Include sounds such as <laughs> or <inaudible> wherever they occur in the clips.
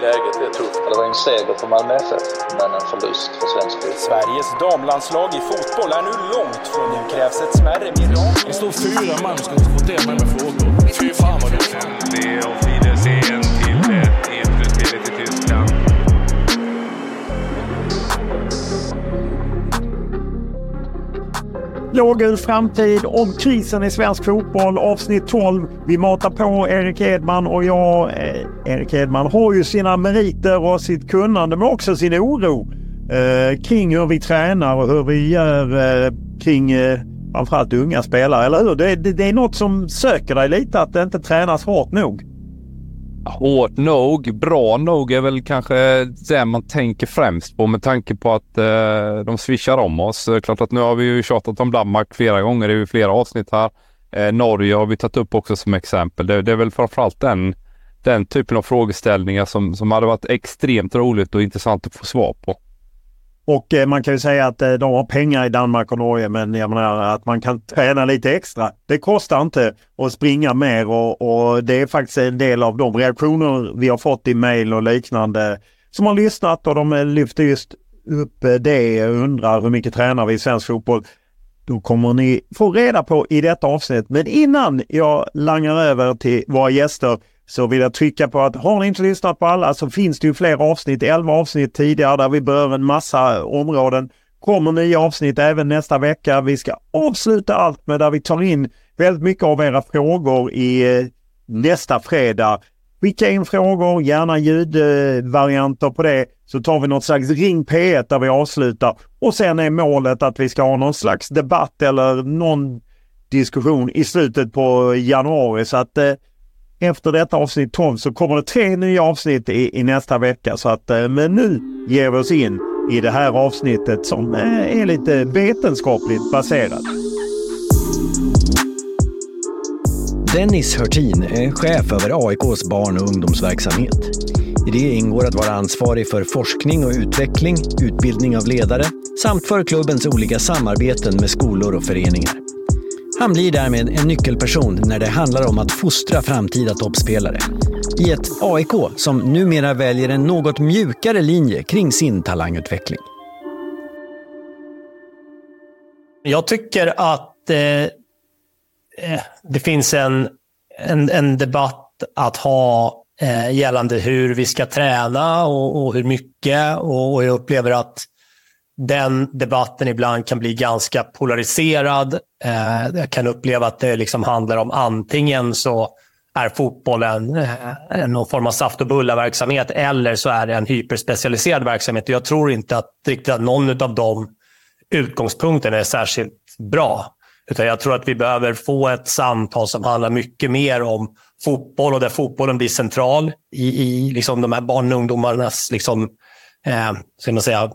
Läget är tufft. Det var en seger för Malmö FF, men en förlust för svensk fotboll. Sveriges damlandslag i fotboll är nu långt från nu krävs ett smärre mirakel. Det står fyra man ska inte få det med mig frågor. Fy fan vad det Blågul framtid om krisen i svensk fotboll avsnitt 12. Vi matar på Erik Edman och jag, eh, Erik Edman har ju sina meriter och sitt kunnande men också sin oro eh, kring hur vi tränar och hur vi gör eh, kring eh, framförallt unga spelare, eller hur? Det, det, det är något som söker dig lite att det inte tränas hårt nog. Hårt nog, bra nog är väl kanske det man tänker främst på med tanke på att eh, de swishar om oss. Eh, klart att nu har vi ju tjatat om Danmark flera gånger, i flera avsnitt här. Eh, Norge har vi tagit upp också som exempel. Det, det är väl framförallt den, den typen av frågeställningar som, som hade varit extremt roligt och intressant att få svar på. Och eh, man kan ju säga att eh, de har pengar i Danmark och Norge men jag menar att man kan träna lite extra. Det kostar inte att springa mer och, och det är faktiskt en del av de reaktioner vi har fått i mail och liknande som har lyssnat och de eh, lyfter just upp det och undrar hur mycket tränar vi i svensk fotboll. Då kommer ni få reda på i detta avsnitt. Men innan jag langar över till våra gäster så vill jag trycka på att har ni inte lyssnat på alla så finns det ju fler avsnitt, 11 avsnitt tidigare där vi berör en massa eh, områden. Kommer nya avsnitt även nästa vecka. Vi ska avsluta allt med där vi tar in väldigt mycket av era frågor i eh, nästa fredag. Skicka in frågor, gärna ljudvarianter på det, så tar vi något slags ring P1 där vi avslutar. Och sen är målet att vi ska ha någon slags debatt eller någon diskussion i slutet på januari. Så att eh, efter detta avsnitt 12 så kommer det tre nya avsnitt i, i nästa vecka. Så att, eh, men nu ger vi oss in i det här avsnittet som eh, är lite vetenskapligt baserat. Dennis Hörtin är chef över AIKs barn och ungdomsverksamhet. I det ingår att vara ansvarig för forskning och utveckling, utbildning av ledare samt för klubbens olika samarbeten med skolor och föreningar. Han blir därmed en nyckelperson när det handlar om att fostra framtida toppspelare. I ett AIK som numera väljer en något mjukare linje kring sin talangutveckling. Jag tycker att eh, eh, det finns en, en, en debatt att ha eh, gällande hur vi ska träna och, och hur mycket. Och, och, jag upplever att den debatten ibland kan bli ganska polariserad. Eh, jag kan uppleva att det liksom handlar om antingen så är fotbollen eh, någon form av saft och bulla-verksamhet eller så är det en hyperspecialiserad verksamhet. Jag tror inte att riktigt att någon av de utgångspunkterna är särskilt bra. Utan jag tror att vi behöver få ett samtal som handlar mycket mer om fotboll och där fotbollen blir central i, i liksom de här barn och ungdomarnas liksom, eh, ska man säga,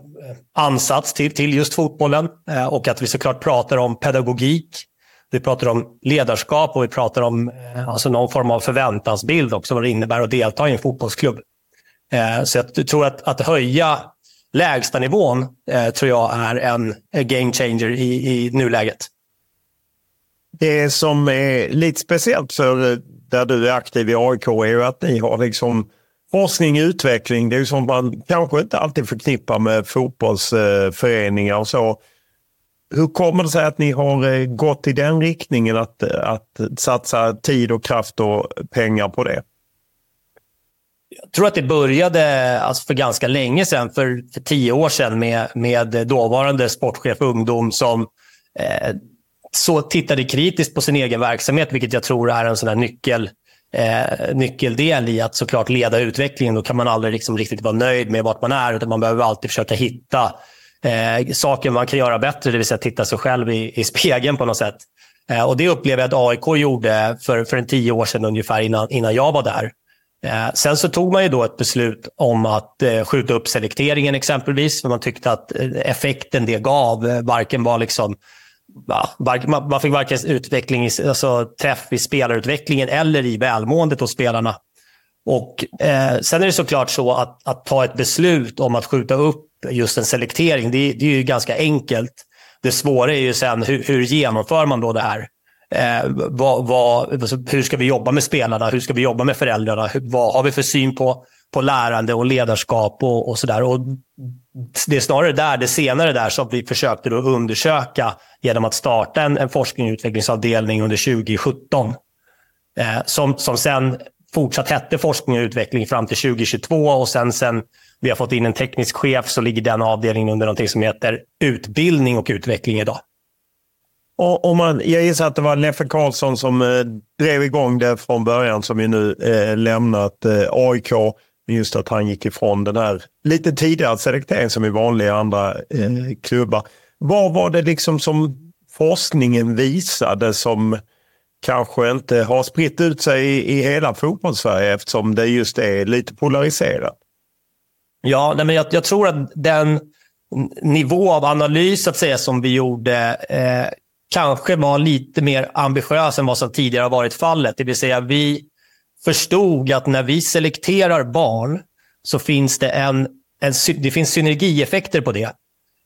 ansats till, till just fotbollen. Eh, och att vi såklart pratar om pedagogik. Vi pratar om ledarskap och vi pratar om eh, alltså någon form av förväntansbild också, vad det innebär att delta i en fotbollsklubb. Eh, så jag tror att, att höja lägstanivån eh, tror jag är en game changer i, i nuläget. Det som är lite speciellt för eh, där du är aktiv i AIK är ju att ni har liksom forskning och utveckling. Det är ju sånt man kanske inte alltid förknippar med fotbollsföreningar och så. Hur kommer det sig att ni har eh, gått i den riktningen att, eh, att satsa tid och kraft och pengar på det? Jag tror att det började alltså för ganska länge sedan, för, för tio år sedan med, med dåvarande sportchef ungdom som eh, så tittade kritiskt på sin egen verksamhet, vilket jag tror är en sån nyckel, eh, nyckeldel i att såklart leda utvecklingen. Då kan man aldrig liksom riktigt vara nöjd med vart man är, utan man behöver alltid försöka hitta eh, saker man kan göra bättre, det vill säga titta sig själv i, i spegeln på något sätt. Eh, och Det upplever jag att AIK gjorde för, för en tio år sedan ungefär innan, innan jag var där. Eh, sen så tog man ju då ett beslut om att eh, skjuta upp selekteringen exempelvis, för man tyckte att eh, effekten det gav eh, varken var liksom man fick varken utveckling, alltså träff i spelarutvecklingen eller i välmåendet hos spelarna. Och, eh, sen är det såklart så att, att ta ett beslut om att skjuta upp just en selektering, det, det är ju ganska enkelt. Det svåra är ju sen hur, hur genomför man då det här? Eh, vad, vad, alltså, hur ska vi jobba med spelarna? Hur ska vi jobba med föräldrarna? Hur, vad har vi för syn på, på lärande och ledarskap och, och sådär? Det är snarare där, det senare där som vi försökte då undersöka genom att starta en, en forskning och utvecklingsavdelning under 2017. Eh, som, som sen fortsatt hette forskning och utveckling fram till 2022 och sen, sen vi har fått in en teknisk chef så ligger den avdelningen under något som heter utbildning och utveckling idag. Och, och man, jag gissar att det var Leffe Karlsson som eh, drev igång det från början som ju nu eh, lämnat eh, AIK. Just att han gick ifrån den här lite tidigare selekteringen som i vanliga andra eh, klubbar. Vad var det liksom som forskningen visade som kanske inte har spritt ut sig i, i hela fotbollssverige eftersom det just är lite polariserat? Ja, nej men jag, jag, tror att den nivå av analys att säga, som vi gjorde eh, kanske var lite mer ambitiös än vad som tidigare har varit fallet. Det vill säga, vi förstod att när vi selekterar barn så finns det, en, en, det finns synergieffekter på det.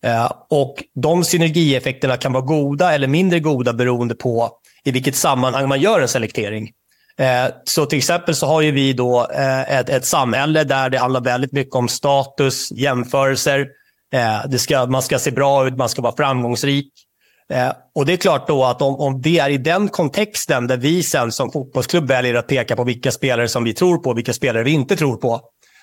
Eh, och De synergieffekterna kan vara goda eller mindre goda beroende på i vilket sammanhang man gör en selektering. Eh, så till exempel så har vi då eh, ett, ett samhälle där det handlar väldigt mycket om status, jämförelser. Eh, det ska, man ska se bra ut, man ska vara framgångsrik. Eh, och Det är klart då att om, om det är i den kontexten där vi sen som fotbollsklubb väljer att peka på vilka spelare som vi tror på och vilka spelare vi inte tror på,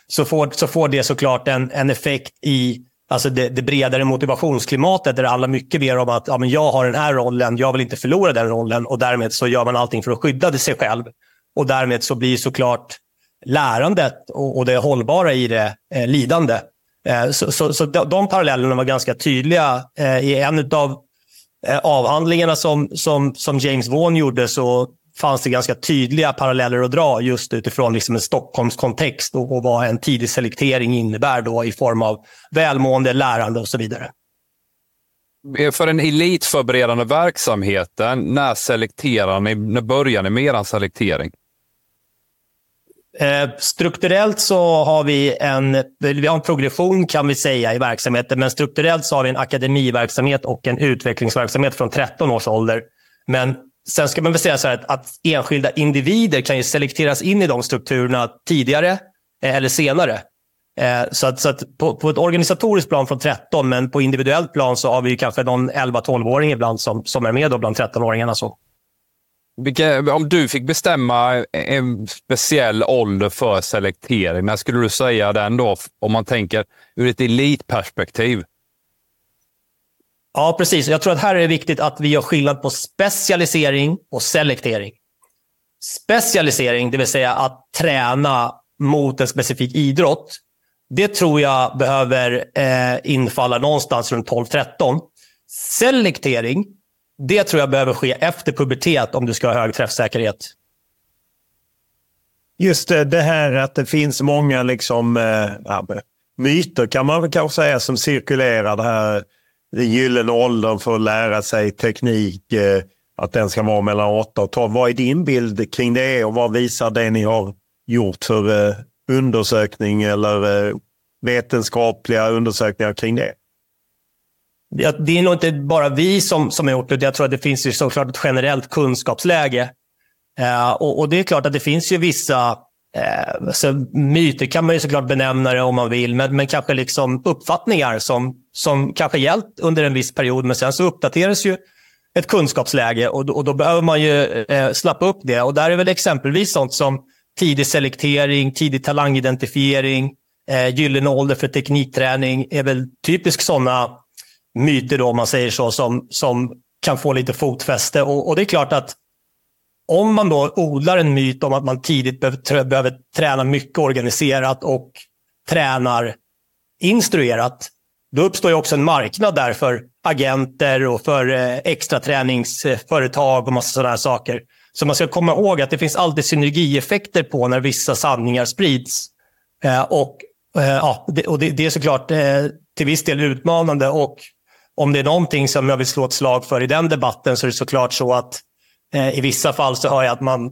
så får, så får det såklart en, en effekt i alltså det, det, bredare motivationsklimatet där det handlar mycket mer om att ja, men jag har den här rollen, jag vill inte förlora den rollen och därmed så gör man allting för att skydda sig själv. Och därmed så blir såklart lärandet och, och det hållbara i det eh, lidande. Eh, så, så, så de, de, parallellerna var ganska tydliga. Eh, I en av Eh, avhandlingarna som, som, som James Vaughan gjorde så fanns det ganska tydliga paralleller att dra just utifrån liksom en Stockholmskontext och, och vad en tidig selektering innebär då i form av välmående, lärande och så vidare. För den elitförberedande verksamheten, när selekterar ni? När börjar ni med er selektering? Eh, strukturellt så har vi en, vi har en progression kan vi säga i verksamheten, men strukturellt så har vi en akademiverksamhet och en utvecklingsverksamhet från 13 års ålder. Men Sen ska man väl säga så här att, att enskilda individer kan ju selekteras in i de strukturerna tidigare eh, eller senare. Eh, så att, så att på, på, ett organisatoriskt plan från 13, men på individuellt plan så har vi kanske någon 11-12-åring ibland som, som är med då bland 13-åringarna. Så. Vilka, om du fick bestämma en speciell ålder för selektering, när skulle du säga den då? Om man tänker ur ett elitperspektiv. Ja, precis. Jag tror att här är det viktigt att vi gör skillnad på specialisering och selektering. Specialisering, det vill säga att träna mot en specifik idrott, det tror jag behöver eh, infalla någonstans runt 12-13. Selektering, det tror jag behöver ske efter pubertet om du ska ha hög träffsäkerhet. Just det, det här att det finns många liksom, eh, myter kan man väl kanske säga som cirkulerar. Det här den gyllene åldern för att lära sig teknik, eh, att den ska vara mellan 8 och 12. Vad är din bild kring det och vad visar det ni har gjort för eh, undersökning eller eh, vetenskapliga undersökningar kring det? Det är nog inte bara vi som, som har gjort det. Jag tror att det finns ju såklart ett generellt kunskapsläge. Eh, och, och, det är klart att det finns ju vissa eh, alltså, myter kan man ju såklart benämna det om man vill, men, men kanske liksom uppfattningar som, som kanske gällt under en viss period, men sen så uppdateras ju ett kunskapsläge och, och då behöver man ju eh, slappa upp det. Och där är väl exempelvis sånt som tidig selektering, tidig talangidentifiering, eh, gyllene ålder för teknikträning är väl typiskt sådana myter då, om man säger så, som, som kan få lite fotfäste. Och, och det är klart att om man då odlar en myt om att man tidigt behöver, behöver träna mycket organiserat och tränar instruerat, då uppstår ju också en marknad där för agenter och för eh, extra träningsföretag och massa sådana saker. Så man ska komma ihåg att det finns alltid synergieffekter på när vissa sanningar sprids. Eh, och, eh, ja, det, och det, det, är såklart eh, till viss del utmanande. Och om det är någonting som jag vill slå ett slag för i den debatten så är det såklart så att eh, i vissa fall så hör jag att man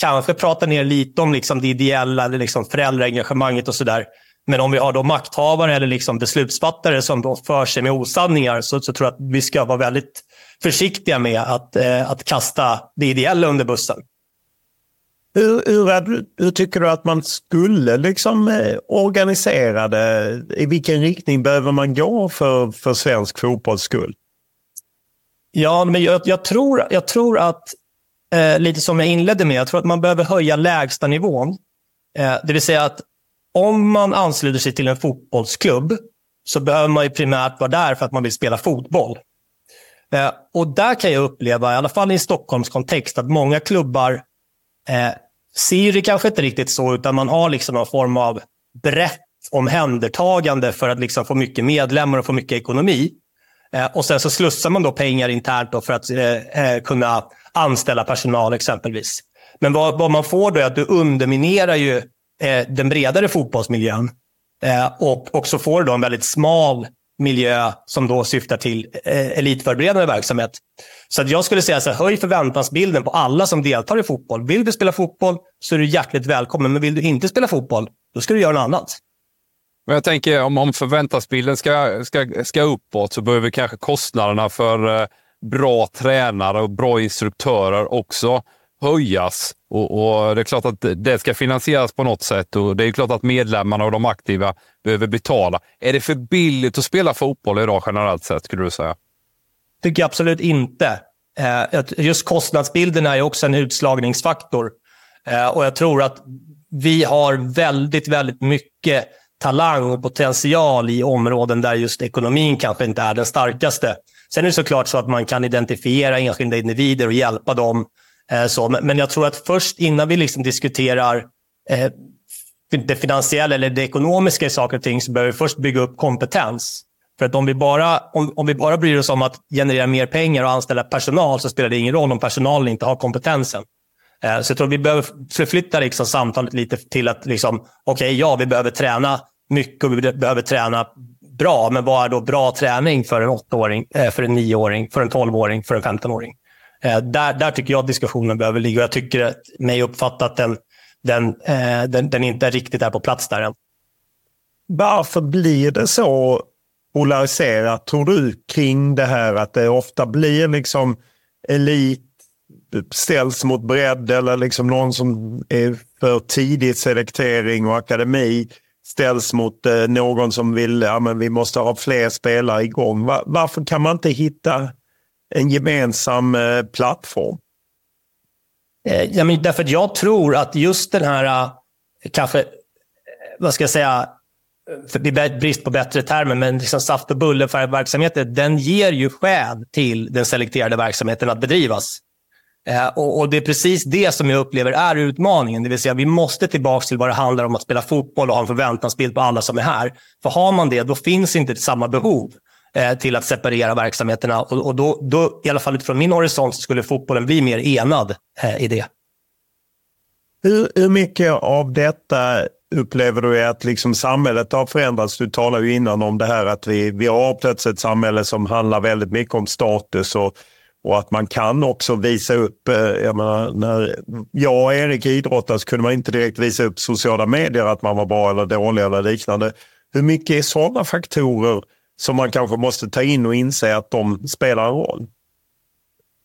kanske pratar ner lite om liksom det ideella eller liksom föräldraengagemanget och sådär. Men om vi har då makthavare eller liksom beslutsfattare som då för sig med osanningar så, så tror jag att vi ska vara väldigt försiktiga med att, eh, att kasta det ideella under bussen. Hur, hur, hur, tycker du att man skulle liksom eh, organisera det? I vilken riktning behöver man gå för, för svensk fotbolls skull? Ja, men jag, jag, tror, jag tror att, eh, lite som jag inledde med, jag tror att man behöver höja lägsta nivån. Eh, det vill säga att om man ansluter sig till en fotbollsklubb så behöver man ju primärt vara där för att man vill spela fotboll. Eh, och där kan jag uppleva, i alla fall i Stockholms kontext, att många klubbar eh, ser det kanske inte riktigt så, utan man har liksom någon form av brett omhändertagande för att liksom få mycket medlemmar och få mycket ekonomi. Eh, och sen så slussar man då pengar internt för att eh, eh, kunna anställa personal exempelvis. Men vad, vad, man får då är att du underminerar ju eh, den bredare fotbollsmiljön. Eh, och, och så får du då en väldigt smal miljö som då syftar till eh, elitförberedande verksamhet. Så att jag skulle säga så här, höj förväntansbilden på alla som deltar i fotboll. Vill du spela fotboll så är du hjärtligt välkommen, men vill du inte spela fotboll, då ska du göra något annat. Men jag tänker om, om förväntansbilden ska, ska, ska uppåt så behöver kanske kostnaderna för eh, bra tränare och bra instruktörer också höjas. Och, och, Det är klart att det ska finansieras på något sätt och det är klart att medlemmarna och de aktiva behöver betala. Är det för billigt att spela fotboll idag generellt sett, skulle du säga? tycker jag absolut inte. Eh, just kostnadsbilden är också en utslagningsfaktor. Eh, och jag tror att vi har väldigt, väldigt mycket talang och potential i områden där just ekonomin kanske inte är den starkaste. Sen är det såklart så att man kan identifiera enskilda individer och hjälpa dem Eh, så, men jag tror att först innan vi liksom diskuterar eh, det finansiella eller det ekonomiska i saker och ting så behöver vi först bygga upp kompetens. För att om vi, bara, om, om vi bara bryr oss om att generera mer pengar och anställa personal så spelar det ingen roll om personalen inte har kompetensen. Eh, så jag tror att vi behöver förflytta liksom samtalet lite till att, liksom, okej, okay, ja, vi behöver träna mycket och vi behöver träna bra. Men vad är då bra träning för en åttaåring, för en nioåring, för en tolvåring, för en femtonåring? Eh, där, där tycker jag att diskussionen behöver ligga och jag tycker att mig uppfattat att den, den, eh, den, den inte riktigt är på plats där än. Varför blir det så polariserat, tror du, kring det här att det ofta blir liksom elit ställs mot bredd eller liksom någon som är för tidigt selektering och akademi ställs mot eh, någon som vill, ja men vi måste ha fler spelare igång. Var, varför kan man inte hitta en gemensam eh, plattform? Eh, ja, men därför att jag tror att just den här, eh, kanske, eh, vad ska jag säga, för brist på bättre termer, men liksom saft och bullefärgverksamheten, den ger ju skäl till den selekterade verksamheten att bedrivas. och, Det är precis det som jag upplever är utmaningen. Det vill säga vi måste tillbaka till vad det handlar om att spela fotboll och ha en förväntansbild på alla som är här. För har man det, då finns inte samma behov. Eh, till att separera verksamheterna. Och, och då, då, i alla fall utifrån min horisont, skulle fotbollen bli mer enad eh, i det. Hur, hur mycket av detta upplever du att liksom samhället har förändrats? Du talade ju innan om det här att vi, vi har plötsligt ett samhälle som handlar väldigt mycket om status och, och att man kan också visa upp, eh, jag menar, när jag och Erik idrottade så kunde man inte direkt visa upp sociala medier att man var bra eller dålig eller liknande. Hur mycket är sådana faktorer som man kanske måste ta in och inse att de spelar en roll?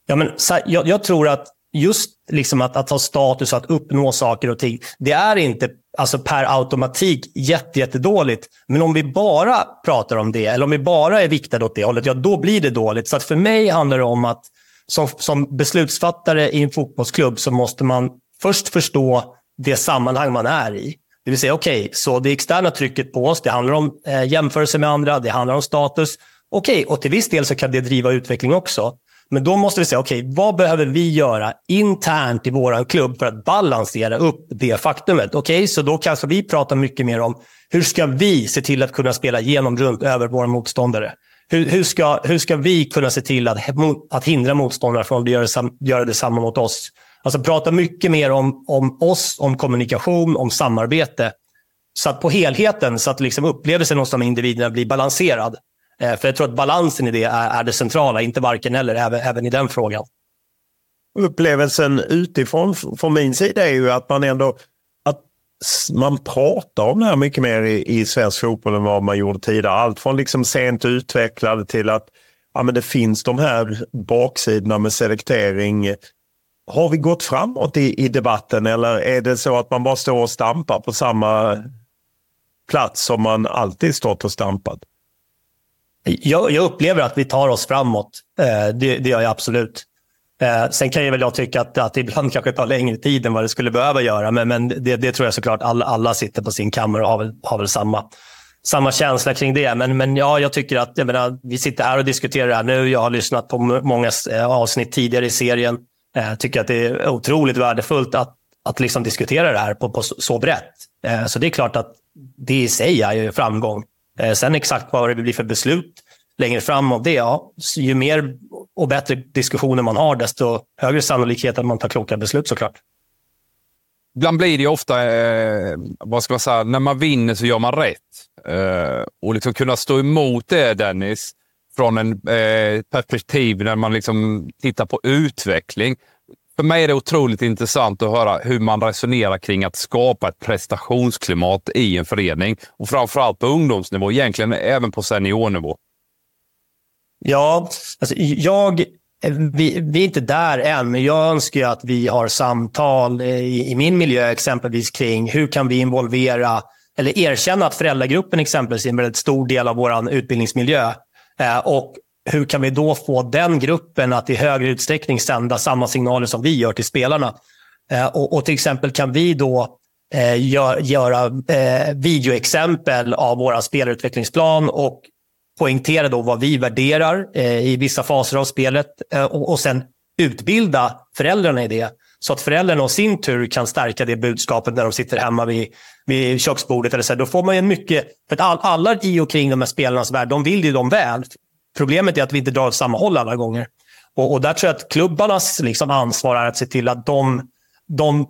Ja, men, jag, jag tror att just liksom att, att ha status, och att uppnå saker och ting, det är inte alltså per automatik jätte, jättedåligt. Men om vi bara pratar om det, eller om vi bara är viktade åt det hållet, ja då blir det dåligt. Så att för mig handlar det om att som, som beslutsfattare i en fotbollsklubb så måste man först förstå det sammanhang man är i. Det vill säga, okej, okay, så det externa trycket på oss, det handlar om eh, jämförelse med andra, det handlar om status. Okej, okay, och till viss del så kan det driva utveckling också. Men då måste vi säga, okej, okay, vad behöver vi göra internt i vår klubb för att balansera upp det faktumet? Okej, så då kanske vi pratar mycket mer om hur ska vi se till att kunna spela genom runt över våra motståndare? Hur, hur, ska, hur ska vi kunna se till att, att hindra motståndare från att göra, göra detsamma mot oss? Alltså prata mycket mer om, om oss, om kommunikation, om samarbete. Så att på helheten, så att liksom upplevelsen hos de individerna blir balanserad. Eh, för jag tror att balansen i det är, är det centrala, inte varken eller, även, även i den frågan. Upplevelsen utifrån från min sida är ju att man ändå att man pratar om det här mycket mer i, i svensk fotboll än vad man gjorde tidigare. Allt från liksom sent utvecklade till att ja, men det finns de här baksidorna med selektering. Har vi gått framåt i, i debatten eller är det så att man bara står och stampar på samma plats som man alltid stått och stampat? Jag, jag, upplever att vi tar oss framåt. Eh, det, det gör jag absolut. Eh, sen kan jag väl jag tycka att, att det ibland <laughs> kanske tar längre tid än vad det skulle behöva göra. Men, men det, det tror jag såklart alla, alla sitter på sin kammare och har väl, har väl samma, samma känsla kring det. Men, men ja, jag tycker att jag menar, vi sitter här och diskuterar det här nu. Jag har lyssnat på många eh, avsnitt tidigare i serien. Jag tycker att det är otroligt värdefullt att, att liksom diskutera det här på, på så, brett. Eh, så det är klart att det i sig är ju framgång. Eh, sen exakt vad det blir för beslut längre fram av det, ja, ju mer och bättre diskussioner man har, desto högre sannolikhet att man tar kloka beslut såklart. Ibland blir det ofta, eh, vad ska man säga, när man vinner så gör man rätt. Eh, och liksom kunna stå emot det, Dennis, från en eh, perspektiv när man liksom tittar på utveckling för mig är det otroligt intressant att höra hur man resonerar kring att skapa ett prestationsklimat i en förening och framförallt på ungdomsnivå, egentligen även på seniornivå. Ja, alltså jag, eh, vi, vi är inte där än, men jag önskar att vi har samtal eh, i, i min miljö exempelvis kring hur kan vi involvera eller erkänna att föräldragruppen exempelvis är en väldigt stor del av vår utbildningsmiljö. Eh, och hur kan vi då få den gruppen att i högre utsträckning sända samma signaler som vi gör till spelarna? Eh, och, och, till exempel kan vi då eh, gör, göra eh, videoexempel av vår spelarutvecklingsplan och poängtera då vad vi värderar eh, i vissa faser av spelet eh, och, och sen utbilda föräldrarna i det. Så att föräldrarna i sin tur kan stärka det budskapet när de sitter hemma vid, vid köksbordet. Eller så. Då får man ju mycket, för att all, alla i och kring de här spelarnas värld, de vill ju dem väl. Problemet är att vi inte drar åt samma håll alla gånger. Och, och där tror jag att klubbarnas liksom ansvar är att se till att de, de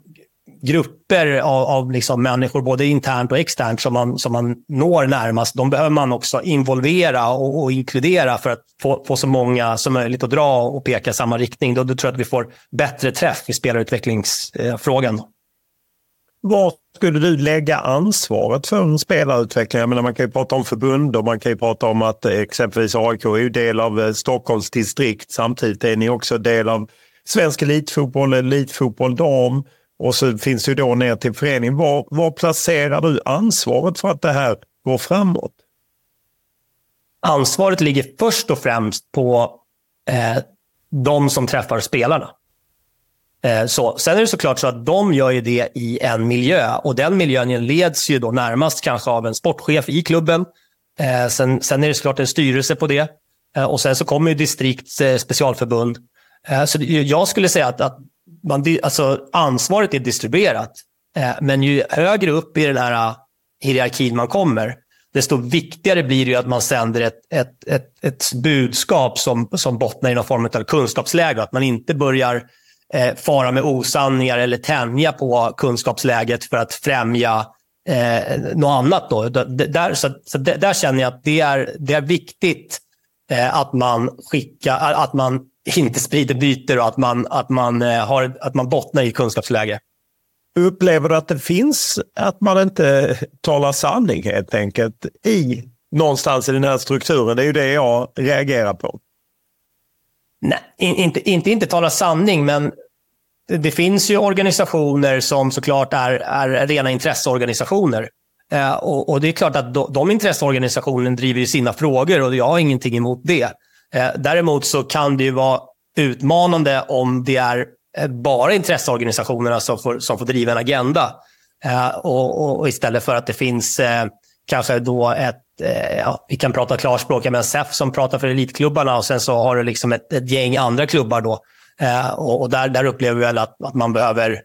grupper av, av liksom människor, både internt och externt, som man, som man når närmast, de behöver man också involvera och, och inkludera för att få, få, så många som möjligt att dra och peka i samma riktning. Då, då tror jag att vi får bättre träff i spelarutvecklingsfrågan. Var skulle du lägga ansvaret för en spelarutveckling? Jag menar, man kan ju prata om förbund och man kan ju prata om att eh, exempelvis AIK är ju del av eh, Stockholms distrikt. Samtidigt är ni också del av svensk elitfotboll, elitfotboll dam och så finns det ju då ner till föreningen. Var, var placerar du ansvaret för att det här går framåt? Ansvaret ligger först och främst på eh, de som träffar spelarna. Eh, så. Sen är det såklart så att de gör ju det i en miljö och den miljön leds ju då närmast kanske av en sportchef i klubben. Eh, sen, sen är det såklart en styrelse på det eh, och sen så kommer ju distrikt eh, specialförbund. Eh, så jag skulle säga att, att man, alltså, ansvaret är distribuerat. Eh, men ju högre upp i den här eh, hierarkin man kommer, desto viktigare blir det att man sänder ett, ett, ett, ett budskap som, som bottnar i någon form av kunskapsläge. Att man inte börjar eh, fara med osanningar eller tänja på kunskapsläget för att främja eh, något annat. Då. Där, så, så där känner jag att det är, det är viktigt eh, att man skickar, att man inte sprider byter och att man, att man, eh, har, att man bottnar i kunskapsläge. Upplever du att det finns, att man inte talar sanning helt enkelt i någonstans i den här strukturen? Det är ju det jag reagerar på. Nej, inte, inte, inte tala sanning, men det finns ju organisationer som såklart är, är rena intresseorganisationer. Eh, och, och, det är klart att de, de intresseorganisationerna driver sina frågor och jag har ingenting emot det. Eh, däremot så kan det ju vara utmanande om det är eh, bara intresseorganisationerna som får, som får driva en agenda. Eh, och, och, och, istället för att det finns eh, kanske då ett, eh, ja, vi kan prata klarspråk, men SEF som pratar för elitklubbarna och sen så har du liksom ett, ett gäng andra klubbar då. Eh, och, och där, där upplever vi väl att, att man behöver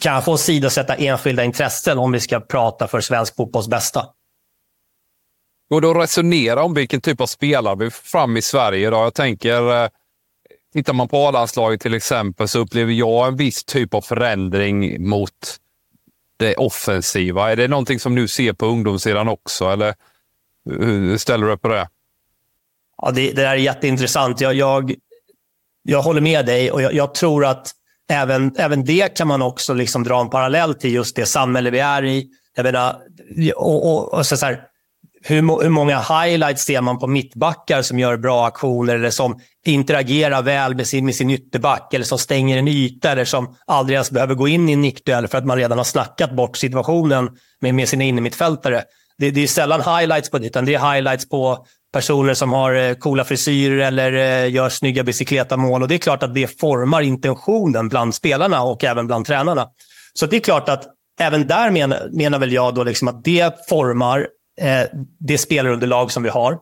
kanske åsidosätta enskilda intressen om vi ska prata för svensk fotbolls bästa. Går det att resonera om vilken typ av spelare vi får fram i Sverige idag? Jag tänker, eh, tittar man på A-landslaget till exempel så upplever jag en viss typ av förändring mot det offensiva. Är det någonting som du ser på ungdomssidan också, eller hur ställer du upp på det? Ja, det, det är jätteintressant. Jag, jag, jag håller med dig och jag, jag tror att även, även det kan man också liksom dra en parallell till just det samhälle vi är i. Jag menar, och, och, och så, så här, hur, hur, många highlights ser man på mittbackar som gör bra aktioner eller som interagerar väl med sin, med sin ytterback eller som stänger en yta eller som aldrig ens behöver gå in i en nickduell för att man redan har snackat bort situationen med, med sina innermittfältare. Det, det är sällan highlights på det, utan det är highlights på personer som har eh, coola frisyrer eller eh, gör snygga bicykletamål. Och det är klart att det formar intentionen bland spelarna och även bland tränarna. Så det är klart att även där menar, menar väl jag då liksom att det formar Eh, det spelarunderlag som vi har.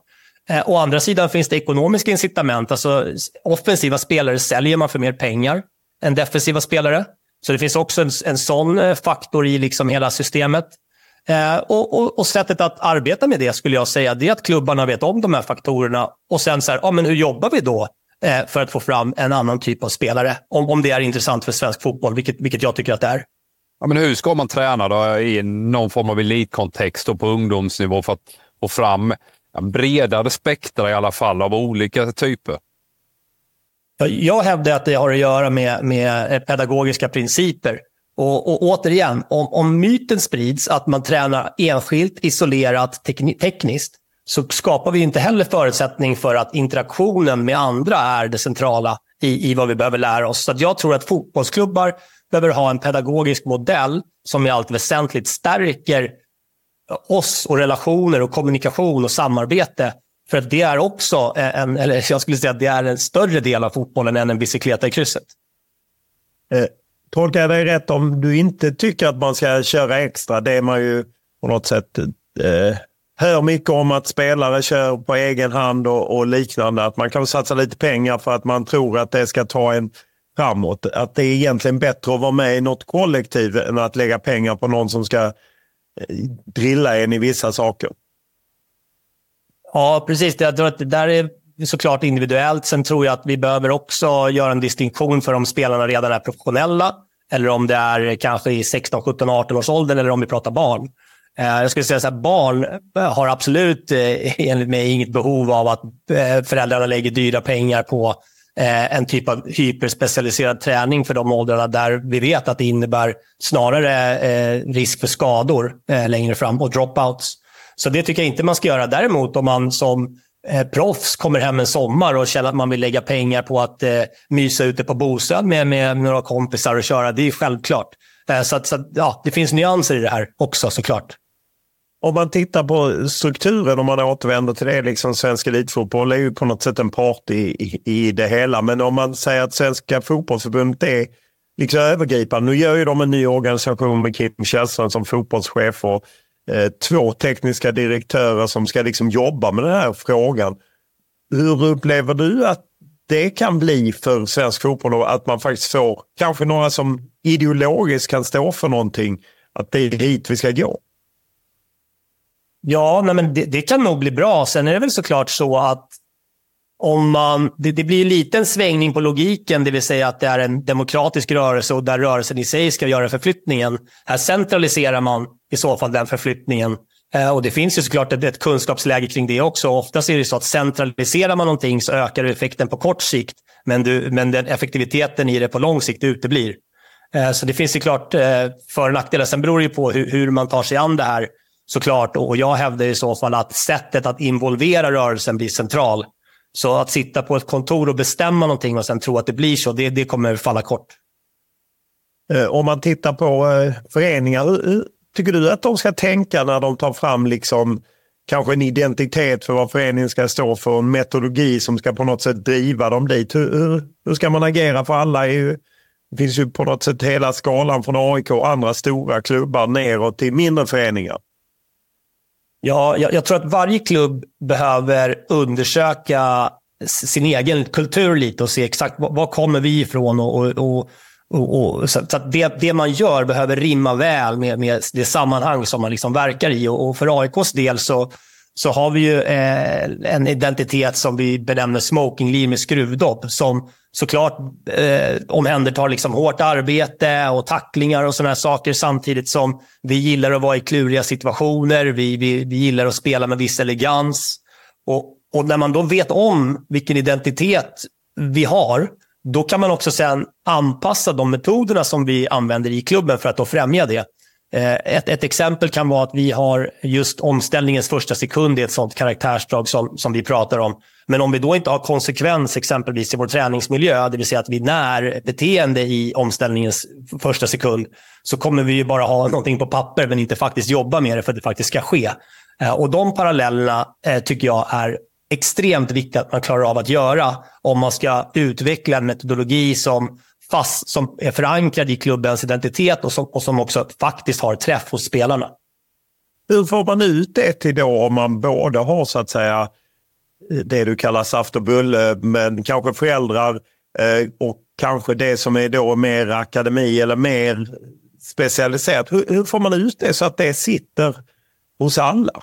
Eh, å andra sidan finns det ekonomiska incitament. Alltså, offensiva spelare säljer man för mer pengar än defensiva spelare. Så det finns också en, en sån eh, faktor i liksom hela systemet. Eh, och, och, och, sättet att arbeta med det skulle jag säga, det är att klubbarna vet om de här faktorerna och sen så här, ja, men hur jobbar vi då eh, för att få fram en annan typ av spelare? Om, om det är intressant för svensk fotboll, vilket, vilket jag tycker att det är. Ja, men hur ska man träna då i någon form av elitkontext och på ungdomsnivå för att få fram bredare spektra i alla fall av olika typer? Jag hävdar att det har att göra med, med pedagogiska principer. Och, och återigen, om, om myten sprids att man tränar enskilt, isolerat, tekniskt, så skapar vi inte heller förutsättning för att interaktionen med andra är det centrala i, i vad vi behöver lära oss. Så jag tror att fotbollsklubbar behöver ha en pedagogisk modell som i allt väsentligt stärker oss och relationer och kommunikation och samarbete. För att det är också en, eller jag skulle säga att det är en större del av fotbollen än en bicykleta i krysset. Eh, tolkar jag dig rätt om du inte tycker att man ska köra extra? Det är man ju på något sätt eh, hör mycket om att spelare kör på egen hand och, och, liknande. Att man kan satsa lite pengar för att man tror att det ska ta en framåt. Att det är egentligen bättre att vara med i något kollektiv än att lägga pengar på någon som ska eh, drilla en i vissa saker. Ja, precis. Jag tror att det där är såklart individuellt. Sen tror jag att vi behöver också göra en distinktion för om spelarna redan är professionella eller om det är kanske i 16, 17, 18 års ålder eller om vi pratar barn. Eh, jag skulle säga att barn eh, har absolut enligt mig inget behov av att föräldrarna lägger dyra pengar på eh, en typ av hyperspecialiserad träning för de åldrarna där vi vet att det innebär snarare eh, risk för skador eh, längre fram och dropouts. Så det tycker jag inte man ska göra. Däremot om man som eh, proffs kommer hem en sommar och känner att man vill lägga pengar på att eh, mysa ute på bostad med, med några kompisar och köra, det är självklart. Eh, så, att, så ja, det finns nyanser i det här också såklart om man tittar på strukturen, om man återvänder till det, liksom svensk elitfotboll är ju på något sätt en part i, i, i det hela. Men om man säger att Svenska fotbollsförbundet är liksom övergripande. Nu gör ju de en ny organisation med Kim Källström som fotbollschef och eh, två tekniska direktörer som ska liksom jobba med den här frågan. Hur upplever du att det kan bli för svensk fotboll och att man faktiskt får kanske några som ideologiskt kan stå för någonting, att det är dit vi ska gå? Ja, nej, men det, det, kan nog bli bra. Sen är det väl såklart så att om man, det, det blir lite en svängning på logiken, det vill säga att det är en demokratisk rörelse och där rörelsen i sig ska göra förflyttningen. Här centraliserar man i så fall den förflyttningen. Eh, och Det finns ju såklart ett, ett kunskapsläge kring det också. Oftast är det så att centraliserar man någonting så ökar effekten på kort sikt, men, du, men den effektiviteten i det på lång sikt uteblir. Eh, så det finns ju klart eh, för och nackdelar. Sen beror det ju på hur, hur man tar sig an det här såklart. Och jag hävdar i så fall att sättet att involvera rörelsen blir central. Så att sitta på ett kontor och bestämma någonting och sen tro att det blir så, det, det kommer falla kort. Eh, om man tittar på eh, föreningar, tycker du att de ska tänka när de tar fram liksom kanske en identitet för vad föreningen ska stå för, en metodologi som ska på något sätt driva dem dit. Hur, hur, hur ska man agera? För alla är ju, det finns ju på något sätt hela skalan från AIK och andra stora klubbar neråt till mindre föreningar. Ja, jag, jag tror att varje klubb behöver undersöka sin egen kultur lite och se exakt var, var kommer vi ifrån och, och, och och, och, så att det, det, man gör behöver rimma väl med, med det sammanhang som man liksom verkar i. Och, och för AIKs del så, så har vi ju eh, en identitet som vi benämner smokingliv med skruvdopp Som såklart eh, omhändertar liksom hårt arbete och tacklingar och sådana saker. Samtidigt som vi gillar att vara i kluriga situationer. Vi, vi, vi gillar att spela med viss elegans. Och, och när man då vet om vilken identitet vi har då kan man också sen anpassa de metoderna som vi använder i klubben för att då främja det. Eh, ett, ett exempel kan vara att vi har just omställningens första sekund i ett sånt karaktärsdrag som, som vi pratar om. Men om vi då inte har konsekvens exempelvis i vår träningsmiljö, det vill säga att vi när beteende i omställningens första sekund, så kommer vi ju bara ha någonting på papper men inte faktiskt jobba med det för att det faktiskt ska ske. Eh, och de parallellerna eh, tycker jag är extremt viktigt att man klarar av att göra om man ska utveckla en metodologi som, fast, som är förankrad i klubbens identitet och som, och som också faktiskt har träff hos spelarna. Hur får man ut det till då om man både har så att säga det du kallar saft och bulle, men kanske föräldrar eh, och kanske det som är då mer akademi eller mer specialiserat. Hur, hur får man ut det så att det sitter hos alla?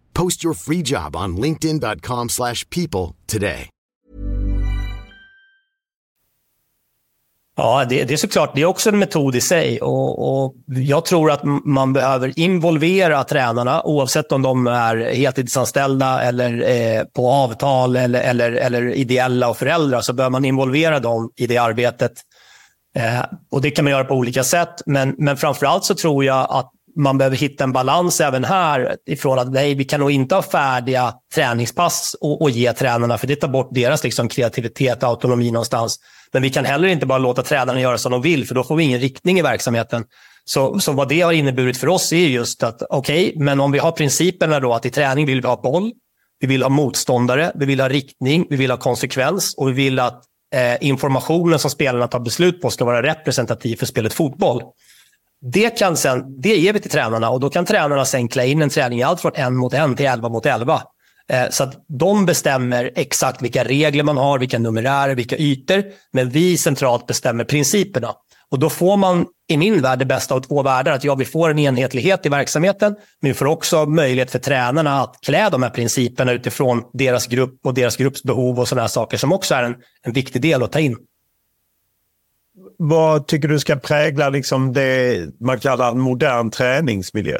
Post your free job on linkedin.com/people today. Ja, det, det, är såklart. Det är också en metod i sig. Och, och, Jag tror att man behöver involvera tränarna oavsett om de är heltidsanställda eller eh, på avtal eller, eller, eller ideella och föräldrar. Så behöver man involvera dem i det arbetet. Eh, och Det kan man göra på olika sätt. Men, men framförallt så tror jag att man behöver hitta en balans även här ifrån att nej, vi kan nog inte ha färdiga träningspass och, och ge tränarna, för det tar bort deras liksom, kreativitet och autonomi någonstans. Men vi kan heller inte bara låta tränarna göra som de vill, för då får vi ingen riktning i verksamheten. Så, så vad det har inneburit för oss är just att, okej, okay, men om vi har principerna då att i träning vill vi ha boll, vi vill ha motståndare, vi vill ha riktning, vi vill ha konsekvens och vi vill att eh, informationen som spelarna tar beslut på ska vara representativ för spelet fotboll. Det, kan sen, det ger vi till tränarna och då kan tränarna sen klä in en träning i allt från en mot en till elva mot elva. Eh, så att de bestämmer exakt vilka regler man har, vilka numerärer, vilka ytor. Men vi centralt bestämmer principerna. Och då får man i min värld det bästa av två världar. Att ja, vi får en enhetlighet i verksamheten, men vi får också möjlighet för tränarna att klä de här principerna utifrån deras grupp och deras grupps behov och sådana här saker som också är en, en viktig del att ta in vad tycker du ska prägla liksom det man kallar en modern träningsmiljö?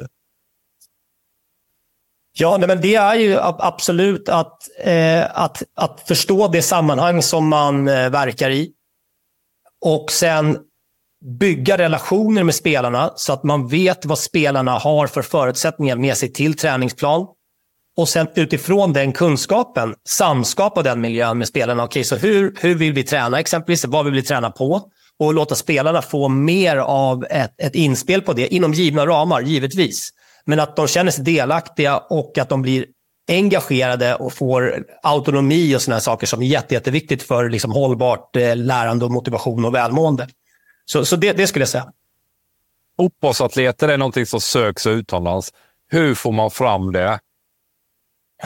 Ja, nej, men det är ju absolut att, eh, att, att förstå det sammanhang som man eh, verkar i. Och sen bygga relationer med spelarna så att man vet vad spelarna har för förutsättningar med sig till träningsplan. Och sen utifrån den kunskapen samskapa den miljön med spelarna. Okej, så hur, hur vill vi träna exempelvis? Vad vill vi träna på? Och låta spelarna få mer av ett, ett inspel på det inom givna ramar, givetvis. Men att de känner sig delaktiga och att de blir engagerade och får autonomi och sådana saker som är jätte, jätteviktigt för liksom hållbart eh, lärande och motivation och välmående. Så, så det, det skulle jag säga. Fotbollsatleter är någonting som söks utomlands. Hur får man fram det?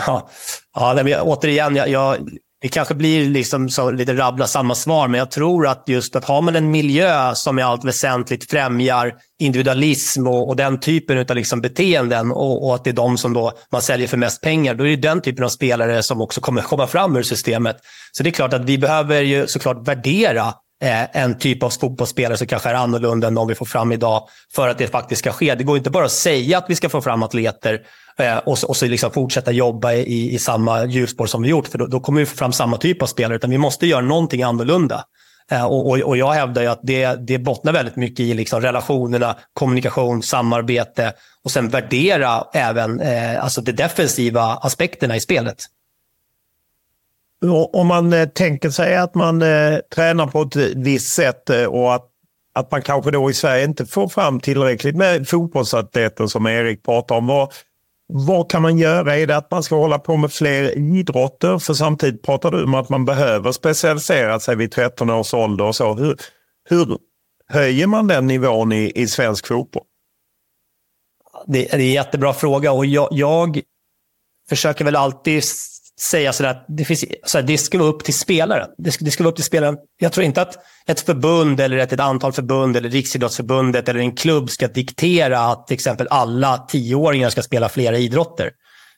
Ja, ja återigen, jag, jag, det kanske blir liksom så lite rabbla samma svar, men jag tror att just att har man en miljö som i allt väsentligt främjar individualism och, och den typen av liksom beteenden och, och, att det är de som då man säljer för mest pengar, då är det den typen av spelare som också kommer komma fram ur systemet. Så det är klart att vi behöver ju såklart värdera eh, en typ av fotbollsspelare som kanske är annorlunda än de vi får fram idag för att det faktiskt ska ske. Det går inte bara att säga att vi ska få fram atleter eh, och, och så liksom fortsätta jobba i, i samma hjulspår som vi gjort, för då, då kommer vi få fram samma typ av spelare, utan vi måste göra någonting annorlunda. Eh, och, och, och, jag hävdar ju att det, det bottnar väldigt mycket i liksom relationerna, kommunikation, samarbete och sen värdera även eh, alltså de defensiva aspekterna i spelet. Om man eh, tänker sig att man eh, tränar på ett visst sätt eh, och att, att man kanske då i Sverige inte får fram tillräckligt med fotbollsatleter som Erik pratar om. Vad, vad kan man göra? Är det att man ska hålla på med fler idrotter? För samtidigt pratar du om att man behöver specialisera sig vid 13 års ålder och så. Hur, hur höjer man den nivån i, i svensk fotboll? Det, det är en jättebra fråga och jag, jag försöker väl alltid säga sådär att det, finns, så det ska vara upp till spelaren. Det ska, det ska vara upp till spelaren. Jag tror inte att ett förbund eller ett, ett antal förbund eller Riksidrottsförbundet eller en klubb ska diktera att till exempel alla tioåringar ska spela flera idrotter.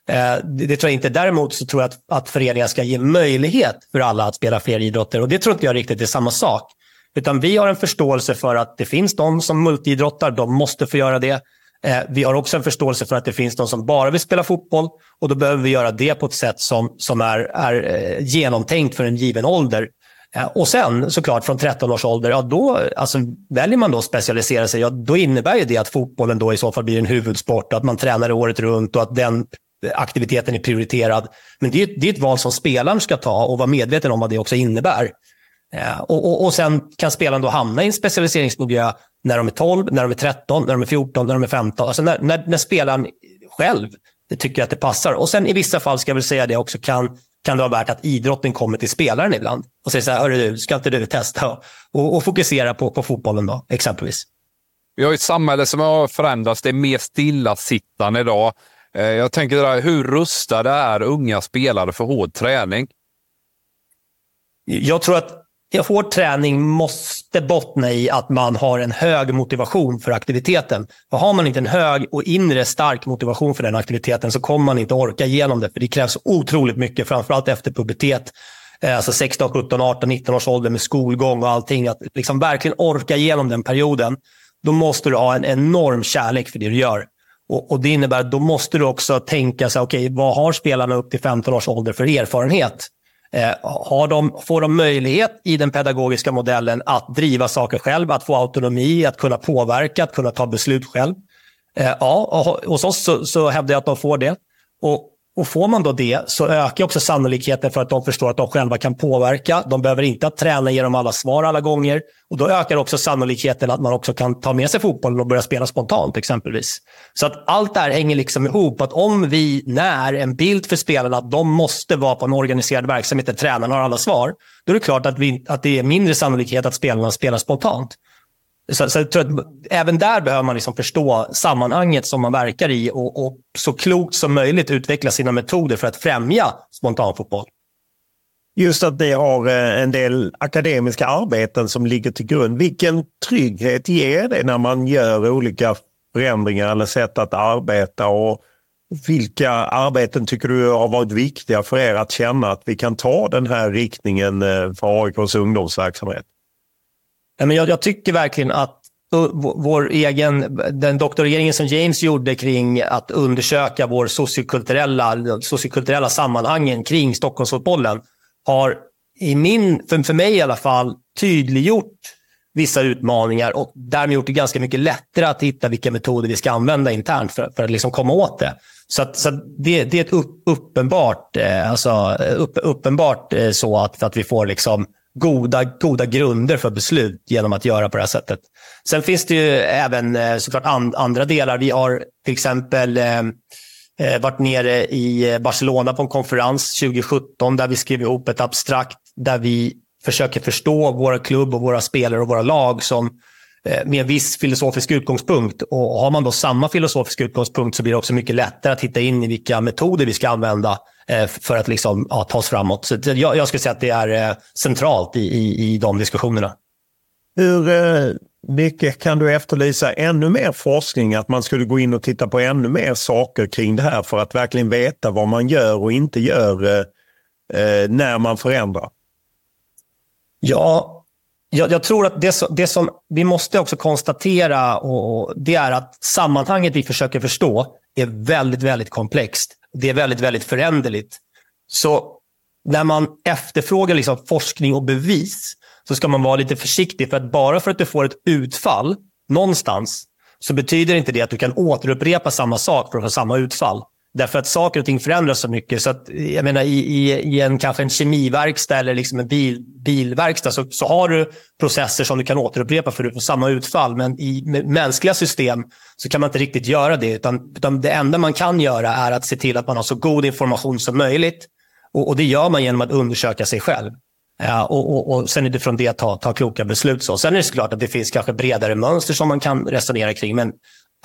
Eh, det, det, tror jag inte. Däremot så tror jag att, att föreningar ska ge möjlighet för alla att spela fler idrotter och det tror inte jag riktigt är samma sak. Utan vi har en förståelse för att det finns de som multiidrottar, de måste få göra det. Eh, vi har också en förståelse för att det finns de som bara vill spela fotboll och då behöver vi göra det på ett sätt som, som är, är eh, genomtänkt för en given ålder. Eh, och sen såklart från 13 års ålder, ja då, alltså, väljer man då att specialisera sig, ja, då innebär ju det att fotbollen då i så fall blir en huvudsport, att man tränar året runt och att den aktiviteten är prioriterad. Men det är, det är ett val som spelaren ska ta och vara medveten om vad det också innebär. Och, och, och sen kan spelaren då hamna i en specialiseringsmiljö när de är 12, när de är 13, när de är 14, när de är 15. Alltså när, när, när spelaren själv tycker att det passar. Och sen i vissa fall, ska jag väl säga det också, kan, kan det vara värt att idrotten kommer till spelaren ibland och säger så här, hörru du, ska inte du testa och, och fokusera på, på fotbollen då, exempelvis. Vi har ett samhälle som har förändrats. Det är mer stillasittande idag. Eh, jag tänker där, hur rustade är unga spelare för hård träning? Jag tror att hård träning måste bottna i att man har en hög motivation för aktiviteten. För har man inte en hög och inre stark motivation för den aktiviteten så kommer man inte orka igenom det. För det krävs otroligt mycket, framförallt efter pubertet. Eh, alltså 16, 17, 18, 19 års ålder med skolgång och allting. Att liksom verkligen orka igenom den perioden. Då måste du ha en enorm kärlek för det du gör. Och, och Det innebär att då måste du också tänka så okej, okay, vad har spelarna upp till 15 års ålder för erfarenhet? Eh, har de, får de möjlighet i den pedagogiska modellen att driva saker själv, att få autonomi, att kunna påverka, att kunna ta beslut själv? Eh, ja, hos oss så, så hävdar jag att de får det. Och och får man då det så ökar också sannolikheten för att de förstår att de själva kan påverka. De behöver inte att träna genom dem alla svar alla gånger. Och då ökar också sannolikheten att man också kan ta med sig fotbollen och börja spela spontant exempelvis. Så att allt det här hänger liksom ihop. Att om vi när en bild för spelarna att de måste vara på en organiserad verksamhet där tränarna har alla svar, då är det klart att, vi, att det är mindre sannolikhet att spelarna spelar spontant. Så, så jag tror att även där behöver man liksom förstå sammanhanget som man verkar i och, och, så klokt som möjligt utveckla sina metoder för att främja spontanfotboll. Just att det har eh, en del akademiska arbeten som ligger till grund. Vilken trygghet ger det när man gör olika förändringar eller sätt att arbeta? Och vilka arbeten tycker du har varit viktiga för er att känna att vi kan ta den här riktningen eh, för AIKs ungdomsverksamhet? Jag, jag tycker verkligen att uh, vår egen, den doktoreringen som James gjorde kring att undersöka vår sociokulturella, sociokulturella sammanhangen kring Stockholmsfotbollen har i min, för, för mig i alla fall, tydliggjort vissa utmaningar och därmed gjort det ganska mycket lättare att hitta vilka metoder vi ska använda internt för, för att liksom komma åt det. Så, att, så det, det, är ett upp, uppenbart, eh, alltså, upp, uppenbart eh, så att, att vi får liksom goda, goda grunder för beslut genom att göra på det här sättet. Sen finns det ju även eh, såklart and, andra delar. Vi har till exempel eh, eh varit nere i eh, Barcelona på en konferens 2017 där vi skrev ihop ett abstrakt där vi försöker förstå våra klubb och våra spelare och våra lag som med en viss filosofisk utgångspunkt. Och har man då samma filosofiska utgångspunkt så blir det också mycket lättare att hitta in i vilka metoder vi ska använda eh, för att liksom, ja, ta oss framåt. Så jag, jag skulle säga att det är eh, centralt i, i, i de diskussionerna. Hur mycket kan du efterlysa ännu mer forskning? Att man skulle gå in och titta på ännu mer saker kring det här för att verkligen veta vad man gör och inte gör när man förändrar? Ja, jag, jag, tror att det, som, det som vi måste också konstatera och, och, det är att sammanhanget vi försöker förstå är väldigt, väldigt komplext. Det är väldigt, väldigt föränderligt. Så när man efterfrågar liksom forskning och bevis så ska man vara lite försiktig. För att bara för att du får ett utfall någonstans så betyder inte det att du kan återupprepa samma sak för att få samma utfall. Därför att saker och ting förändras så mycket. Så att, jag menar, i, i, i en, kanske en kemiverkstad eller liksom en bil, bilverkstad så, så har du processer som du kan återupprepa för att få samma utfall. Men i mänskliga system så kan man inte riktigt göra det. Utan, utan det enda man kan göra är att se till att man har så god information som möjligt. Och, och det gör man genom att undersöka sig själv. Ja, och, och, och sen utifrån det ta, ta kloka beslut. Så. Sen är det såklart att det finns kanske bredare mönster som man kan resonera kring. Men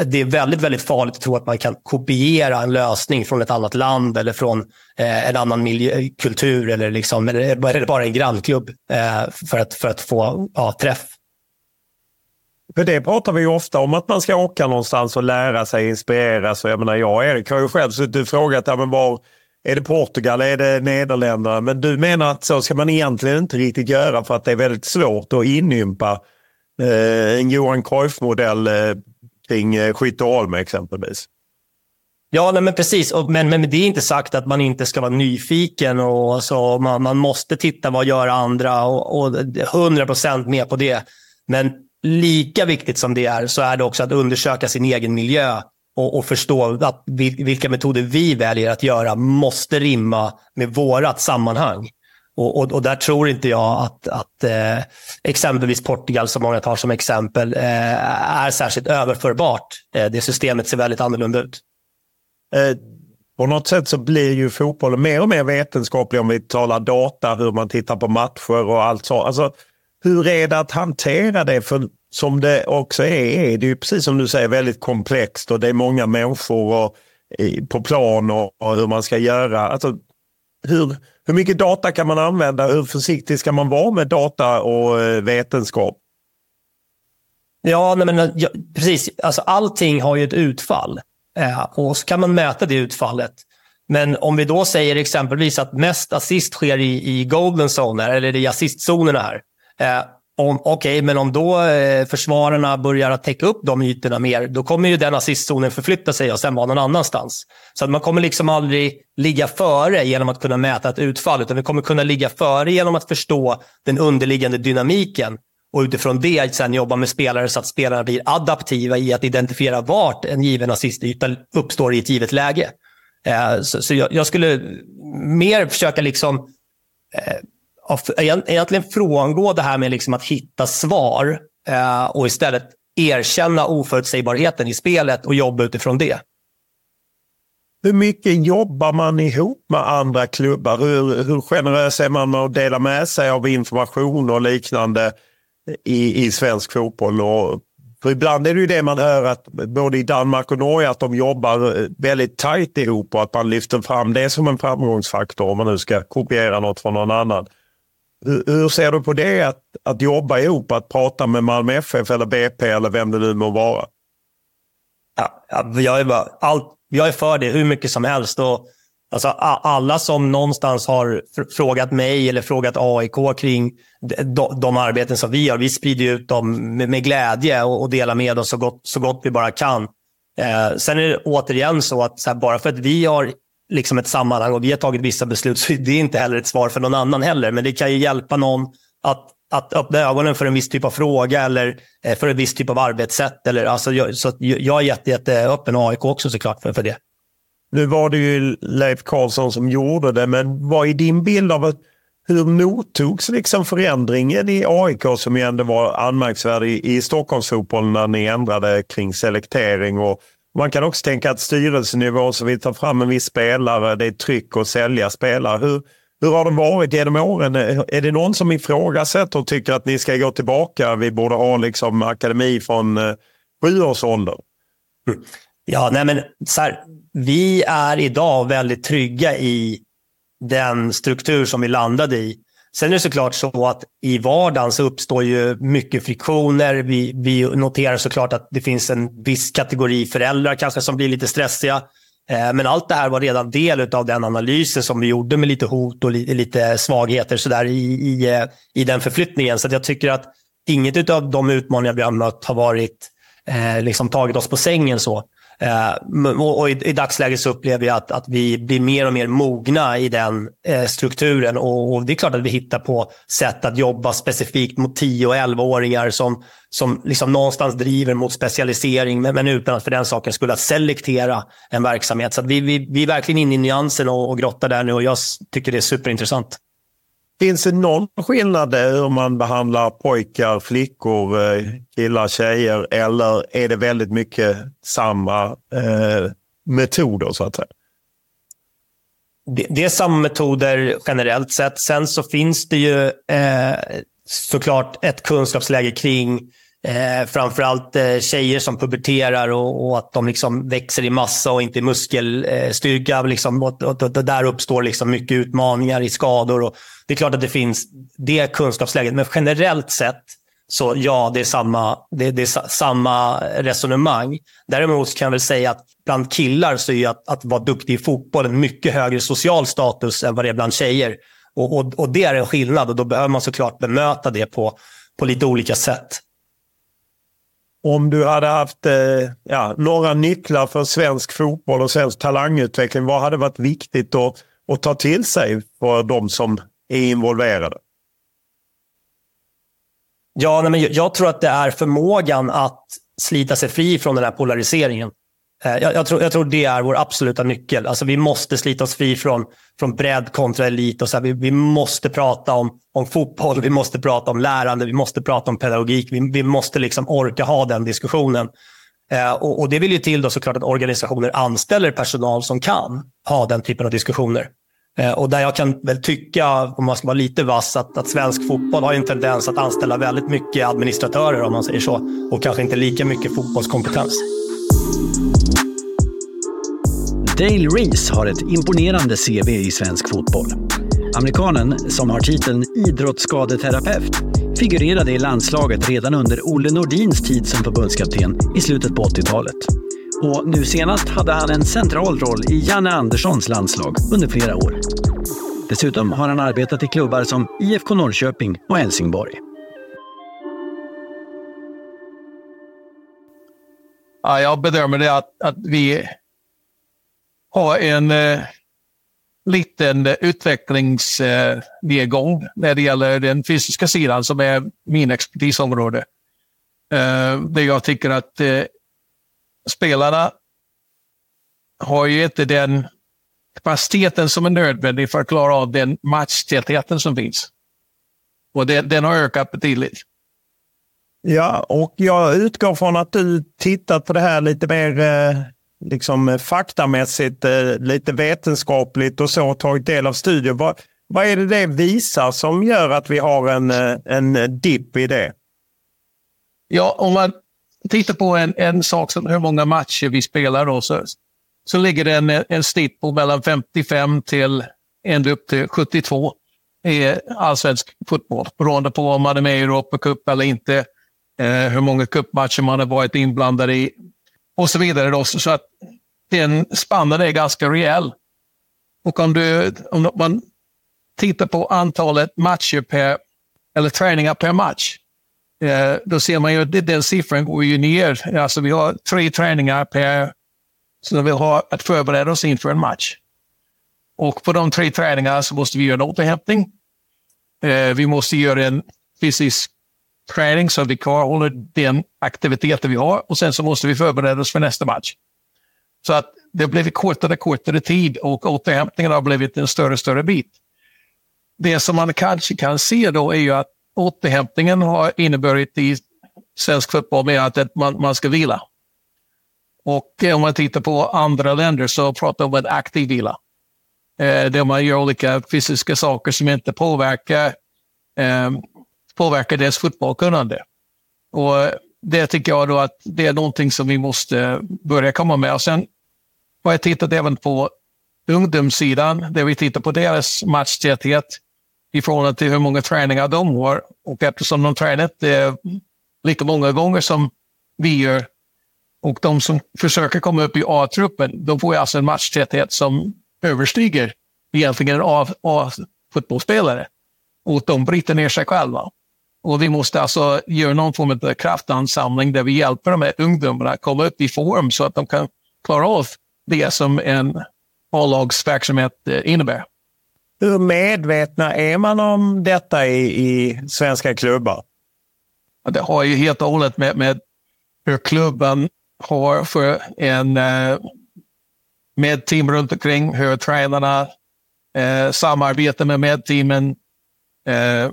det är väldigt, väldigt farligt att tro att man kan kopiera en lösning från ett annat land eller från eh, en annan miljö, kultur eller, liksom, eller bara en grannklubb eh, för, att, för att få ja, träff. För det pratar vi ju ofta om att man ska åka någonstans och lära sig, inspireras. jag menar, jag och Erik har ju själv suttit och frågat ja, men var, är det Portugal, är det Nederländerna? Men du menar att så ska man egentligen inte riktigt göra för att det är väldigt svårt att inympa eh, en Johan Cruyff-modell eh, kring eh, Skytteholm exempelvis. Ja, nej, men precis. Men, men det är inte sagt att man inte ska vara nyfiken. och så Man, man måste titta vad gör andra och, och 100% med på det. Men lika viktigt som det är så är det också att undersöka sin egen miljö och, och förstå att vilka metoder vi väljer att göra måste rimma med vårat sammanhang. Och, och, och, där tror inte jag att, att eh, exempelvis Portugal, som många tar som exempel, eh, är särskilt överförbart. Eh, det systemet ser väldigt annorlunda ut. Eh, på något sätt så blir ju fotbollen mer och mer vetenskaplig om vi talar data, hur man tittar på matcher och allt så. Alltså, hur är det att hantera det? För som det också är, är det ju precis som du säger väldigt komplext och det är många människor och, på plan och, och hur man ska göra. Alltså, hur, hur mycket data kan man använda? Hur försiktig ska man vara med data och eh, vetenskap? Ja, nej men, ja, precis. Alltså, allting har ju ett utfall eh, och så kan man mäta det utfallet. Men om vi då säger exempelvis att mest assist sker i, i golden zoner eller i assistzonerna här. Eh, Okej, okay, men om då eh, försvararna börjar att täcka upp de ytorna mer, då kommer ju den assistzonen förflytta sig och sen vara någon annanstans. Så att man kommer liksom aldrig ligga före genom att kunna mäta ett utfall, utan vi kommer kunna ligga före genom att förstå den underliggande dynamiken och utifrån det sen jobba med spelare så att spelarna blir adaptiva i att identifiera vart en given assistyta uppstår i ett givet läge. Eh, så, så jag, jag, skulle mer försöka liksom eh, egentligen frångå det här med liksom att hitta svar eh, och istället erkänna oförutsägbarheten i spelet och jobba utifrån det. Hur mycket jobbar man ihop med andra klubbar? Hur, hur generös är man med att dela med sig av information och liknande i, i svensk fotboll? Och, för ibland är det ju det man hör att både i Danmark och Norge att de jobbar eh, väldigt tajt ihop och att man lyfter fram det som en framgångsfaktor om man nu ska kopiera något från någon annan. Hur, ser du på det att, att jobba ihop, att prata med Malmö FF eller BP eller vem det nu må vara? Ja, jag, är bara, allt, jag är för det hur mycket som helst. Och, alltså, alla som någonstans har frågat mig eller frågat AIK kring de, de arbeten som vi gör, vi sprider ut dem med, med glädje och, och delar med oss så gott, så gott vi bara kan. Eh, sen är det återigen så att så här, bara för att vi har liksom ett sammanhang och vi har tagit vissa beslut så det är inte heller ett svar för någon annan heller. Men det kan ju hjälpa någon att att öppna ögonen för en viss typ av fråga eller eh, för en viss typ av arbetssätt. Eller, alltså, jag, så jag är jätte, jätteöppen och AIK också såklart för, för det. Nu var det ju Leif Karlsson som gjorde det, men vad är din bild av hur mottogs liksom förändringen i AIK som ju ändå var anmärkningsvärd i, i Stockholmsfotbollen när ni ändrade kring selektering och man kan också tänka att styrelsenivå så vi tar fram en viss spelare, det är tryck att sälja spelare. Hur, hur har det varit genom åren? Är det någon som ifrågasätter och tycker att ni ska gå tillbaka? Vi borde ha liksom akademi från eh, sju års ålder. Ja, nej men så här, vi är idag väldigt trygga i den struktur som vi landade i. Sen är det såklart så att i vardagen så uppstår ju mycket friktioner. Vi, vi noterar såklart att det finns en viss kategori föräldrar kanske som blir lite stressiga. Eh, men allt det här var redan del av den analysen som vi gjorde med lite hot och lite svagheter så där i, i, eh, i den förflyttningen. Så jag tycker att inget av de utmaningar vi har mött har varit, eh, liksom tagit oss på sängen. så. Eh, och i, i dagsläget så upplever jag att, att vi blir mer och mer mogna i den eh, strukturen. Och, och, det är klart att vi hittar på sätt att jobba specifikt mot 10 och 11-åringar som, som liksom någonstans driver mot specialisering, men, men utan att för den saken skulle selektera en verksamhet. Så vi, vi, vi är verkligen inne i nyansen och, och grottar där nu och jag tycker det är superintressant. Finns det någon skillnad hur man behandlar pojkar, flickor, eh, killar, tjejer eller är det väldigt mycket samma eh, metoder så att säga? Det, det, är samma metoder generellt sett. Sen så finns det ju eh, såklart ett kunskapsläge kring eh, framförallt eh, tjejer som puberterar och, och, att de liksom växer i massa och inte i muskelstyrka. Eh, liksom, och, och, och, där uppstår liksom mycket utmaningar i skador. Och det är klart att det finns det kunskapsläget, men generellt sett så ja, det är samma, det, det är samma resonemang. Däremot kan jag väl säga att bland killar så är att, att vara duktig i fotboll en mycket högre social status än vad det är bland tjejer. Och, och, och det är en skillnad och då behöver man såklart bemöta det på, på lite olika sätt. Om du hade haft eh, ja, några nycklar för svensk fotboll och svensk talangutveckling, vad hade varit viktigt att, att ta till sig för de som är involverade? Ja, nej, men jag tror att det är förmågan att slita sig fri från den här polariseringen. Eh, jag, jag, tror, jag tror det är vår absoluta nyckel. Alltså, vi måste slita oss fri från, från bredd kontra elit. Och så här, vi, vi, måste prata om, om fotboll, vi måste prata om lärande, vi måste prata om pedagogik. Vi, vi måste liksom orka ha den diskussionen. Eh, och, och, Det vill ju till då såklart att organisationer anställer personal som kan ha den typen av diskussioner. Eh, och där jag kan väl tycka, om man ska vara lite vass, att, att svensk fotboll har en tendens att anställa väldigt mycket administratörer om man säger så. Och kanske inte lika mycket fotbollskompetens. Dale Reese har ett imponerande CV i svensk fotboll. Amerikanen, som har titeln idrottsskadeterapeut, figurerade i landslaget redan under Olle Nordins tid som förbundskapten i slutet på 80-talet. Och nu senast hade han en central roll i Janne Anderssons landslag under flera år. Dessutom har han arbetat i klubbar som IFK Norrköping och Helsingborg. Ja, jag bedömer det att, att vi ha en eh, liten eh, utvecklingsnedgång eh, när det gäller den fysiska sidan som är min expertisområde. Eh, där jag tycker att eh, spelarna har ju inte den kapaciteten som är nödvändig för att klara av den matchtätheten som finns. Och det, den har ökat betydligt. Ja, och jag utgår från att du tittat på det här lite mer eh, liksom eh, faktamässigt, eh, lite vetenskapligt och så, tagit del av studier. Vad, vad är det det visar som gör att vi har en, eh, en dipp i det? Ja, om man tittar på en, en sak som hur många matcher vi spelar då, så, så ligger det en, en snitt på mellan 55 till ända upp till 72 i allsvensk fotboll. Beroende på om man är med i Europacup eller inte, eh, hur många cupmatcher man har varit inblandad i och så vidare. Då, så att den spannen är ganska rejäl. Och om, du, om man tittar på antalet matcher per, eller träningar per match, eh, då ser man ju att den siffran går ju ner. Alltså vi har tre träningar per, så vi har att förbereda oss inför en match. Och på de tre träningarna så måste vi göra en återhämtning. Eh, vi måste göra en fysisk träning så att vi kvarhåller den aktiviteten vi har och sen så måste vi förbereda oss för nästa match. Så att det har blivit kortare och kortare tid och återhämtningen har blivit en större och större bit. Det som man kanske kan se då är ju att återhämtningen har inneburit i svensk fotboll med att man, man ska vila. Och eh, om man tittar på andra länder så pratar man om en aktiv vila. Eh, där man gör olika fysiska saker som inte påverkar, eh, påverkar deras fotbollkunnande. Och det tycker jag då att det är någonting som vi måste börja komma med. Och sen har jag tittat även på ungdomssidan, där vi tittar på deras matchtäthet i förhållande till hur många träningar de har. Och eftersom de tränat lika många gånger som vi gör och de som försöker komma upp i A-truppen, de får alltså en matchtäthet som överstiger egentligen en A-fotbollsspelare. Och de bryter ner sig själva. Och vi måste alltså göra någon form av kraftansamling där vi hjälper de här ungdomarna att komma upp i form så att de kan klara av det som en A-lagsverksamhet eh, innebär. Hur medvetna är man om detta i, i svenska klubbar? Det har ju helt och hållet med, med hur klubben har för en eh, medteam runt omkring, hur tränarna eh, samarbetar med medteamen, eh,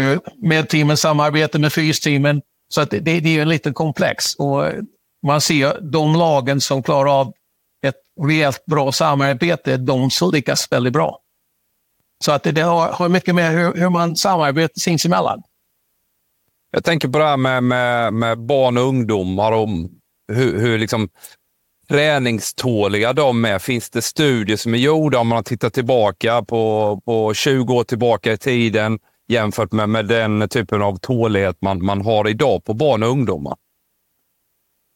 Eh, med teamen, samarbete med fysteamen. Så att det, det är en liten komplex och man ser de lagen som klarar av ett rejält bra samarbete, de som lyckas väldigt bra. Så att det, det har, har, mycket med hur, hur man samarbetar sinsemellan. Jag tänker på det här med, med, med barn och ungdomar och hur, hur liksom träningståliga de är. Finns det studier som är gjorda om man tittar tillbaka på, på 20 år tillbaka i tiden jämfört med, med den typen av tålighet man, man har idag på barn och ungdomar?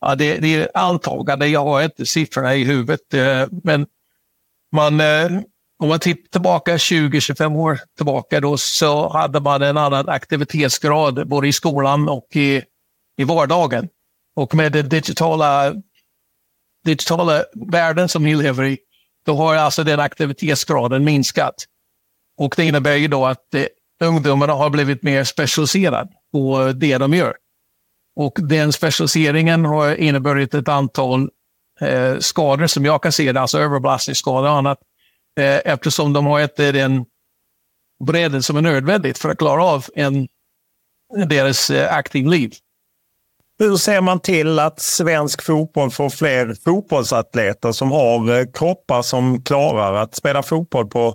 Ja, det, det är antagande. Jag har inte siffrorna i huvudet, eh, men man, eh, om man tittar tillbaka 20-25 år tillbaka då så hade man en annan aktivitetsgrad både i skolan och i, i vardagen. Och med den digitala, digitala världen som vi lever i, då har alltså den aktivitetsgraden minskat. Och det innebär ju då att eh, ungdomarna har blivit mer specialiserade på det de gör. Och den specialiseringen har inneburit ett antal eh, skador som jag kan se det, alltså överbelastningsskador och annat, eh, eftersom de har inte eh, den bredden som är nödvändigt för att klara av en, deras eh, aktivliv. Hur ser man till att svensk fotboll får fler fotbollsatleter som har eh, kroppar som klarar att spela fotboll på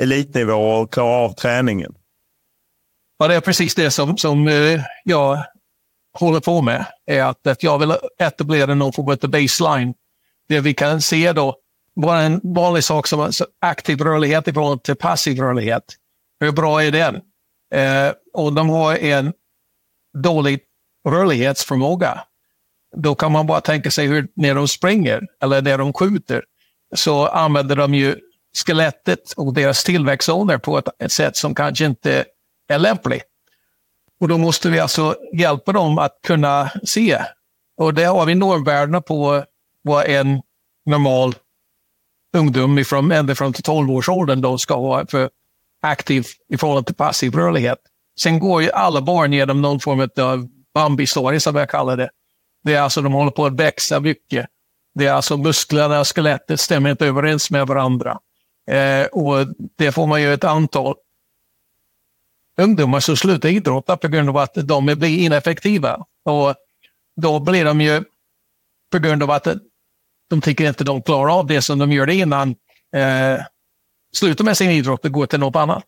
elitnivå och klara av träningen? Och det är precis det som, som eh, jag håller på med. är att, att jag vill etablera någon form av baseline där vi kan se då bara en vanlig sak som aktiv rörlighet i förhållande till passiv rörlighet. Hur bra är den? Eh, och de har en dålig rörlighetsförmåga. Då kan man bara tänka sig hur när de springer eller när de skjuter så använder de ju skelettet och deras tillväxtzoner på ett, ett sätt som kanske inte är lämplig. Och då måste vi alltså hjälpa dem att kunna se. Och det har vi normvärdena på vad en normal ungdom ifrån, ända från 12-årsåldern då ska ha för aktiv i förhållande till passiv rörlighet. Sen går ju alla barn genom någon form av Bambi-story som jag kallar det. Det är alltså de håller på att växa mycket. Det är alltså musklerna och skelettet stämmer inte överens med varandra. Eh, och det får man ju ett antal ungdomar som slutar idrotta på grund av att de blir ineffektiva. Och då blir de ju på grund av att de tycker inte de klarar av det som de gjorde innan, eh, slutar med sin idrott och går till något annat.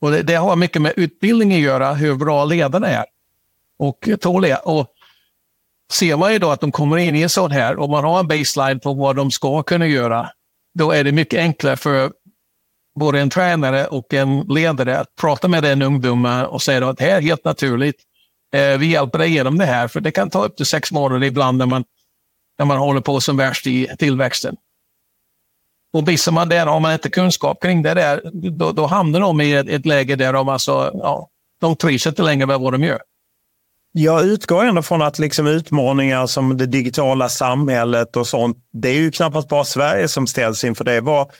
Och det, det, har mycket med utbildning att göra, hur bra ledarna är och tåliga. Och ser man ju då att de kommer in i en sån här och man har en baseline på vad de ska kunna göra, då är det mycket enklare för både en tränare och en ledare att prata med den ungdomen och säga att det här är helt naturligt. Eh, vi hjälper dig genom det här, för det kan ta upp till sex månader ibland när man, när man håller på som värst i tillväxten. Och missar man det, har man inte kunskap kring det där, då, då hamnar de i ett, ett läge där de, alltså, ja, de trivs inte längre med vad de gör. Jag utgår ändå från att liksom utmaningar som det digitala samhället och sånt, det är ju knappast bara Sverige som ställs inför det. Vad,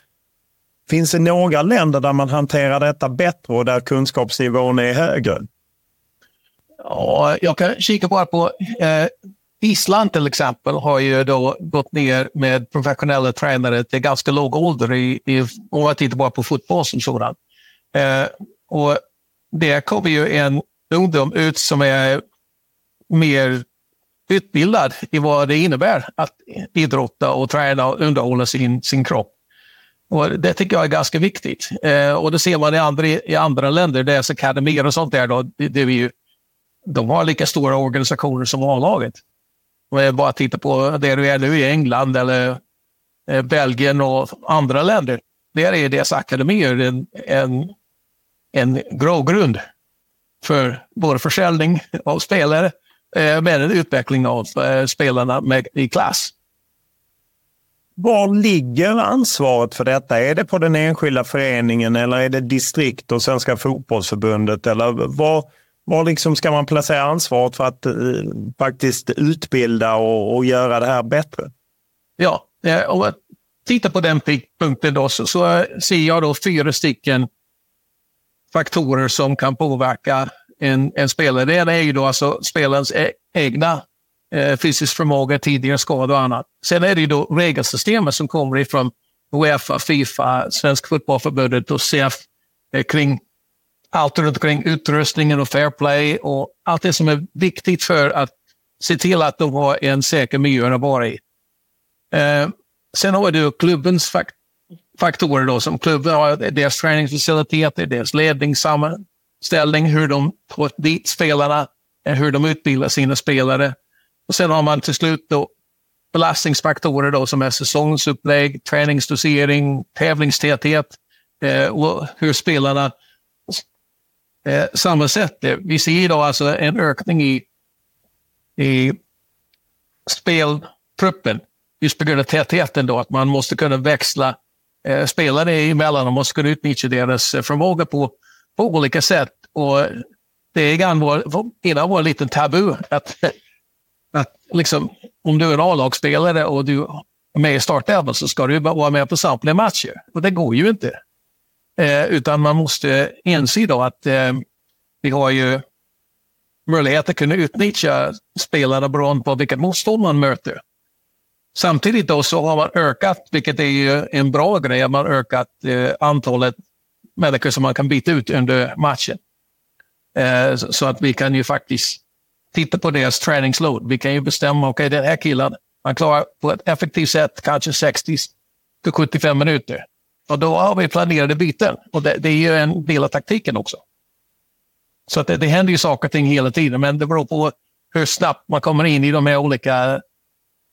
Finns det några länder där man hanterar detta bättre och där kunskapsnivån är högre? Ja, jag kan kika bara på eh, Island till exempel har ju då gått ner med professionella tränare till ganska låg ålder i, i, om man tittar bara på fotboll som sådan. Eh, och där kommer ju en ungdom ut som är mer utbildad i vad det innebär att idrotta och träna och underhålla sin, sin kropp. Och det tycker jag är ganska viktigt. Eh, och det ser man i andra, i andra länder, deras akademier och sånt där. Då, det, det är ju, de har lika stora organisationer som A-laget. Bara titta på det du är nu i England eller eh, Belgien och andra länder. Där är deras akademier en, en, en grogrund för både försäljning av spelare eh, men en utveckling av eh, spelarna med, i klass. Var ligger ansvaret för detta? Är det på den enskilda föreningen eller är det distrikt och Svenska fotbollsförbundet? Eller var, var liksom ska man placera ansvaret för att eh, faktiskt utbilda och, och, göra det här bättre? Ja, eh, om man tittar på den punkten då så, så eh, ser jag då fyra stycken faktorer som kan påverka en, en spelare. Det ena är ju då alltså spelarens e egna eh, fysisk förmåga, tidigare skador och annat. Sen är det ju då regelsystemet som kommer ifrån Uefa, Fifa, Svenska fotbollförbundet och CF eh, kring allt runt omkring utrustningen och fair play och allt det som är viktigt för att se till att de har en säker miljö att vara i. Eh, sen har du klubbens fakt faktorer då, som klubben har, deras träningsfaciliteter, deras ledningssammanställning, hur de tar dit spelarna, eh, hur de utbildar sina spelare. Och sen har man till slut då belastningsfaktorer då, som är säsongsupplägg, träningsdosering, tävlingstäthet eh, och hur spelarna eh, sammansätter. Vi ser idag alltså en ökning i, i speltruppen just på grund av tätheten då, att man måste kunna växla eh, spelare emellan och måste kunna utnyttja deras eh, förmåga på, på olika sätt. Och det är innan var, innan var en liten tabu att liksom, om du är en A-lagsspelare och du är med i startelvan så ska du vara med på samtliga matcher. Och det går ju inte. Eh, utan man måste inse då att eh, vi har ju möjlighet att kunna utnyttja spelare beroende på vilket motstånd man möter. Samtidigt då så har man ökat, vilket är ju en bra grej, man har ökat eh, antalet människor som man kan byta ut under matchen. Eh, så, så, att vi kan ju faktiskt titta på deras träningsload. Vi kan ju bestämma, okej okay, den här killen, han klarar på ett effektivt sätt kanske 60 till 75 minuter. Och då har vi planerade byten. Och det, det är ju en del av taktiken också. Så att det, det händer ju saker och ting hela tiden, men det beror på hur snabbt man kommer in i de här olika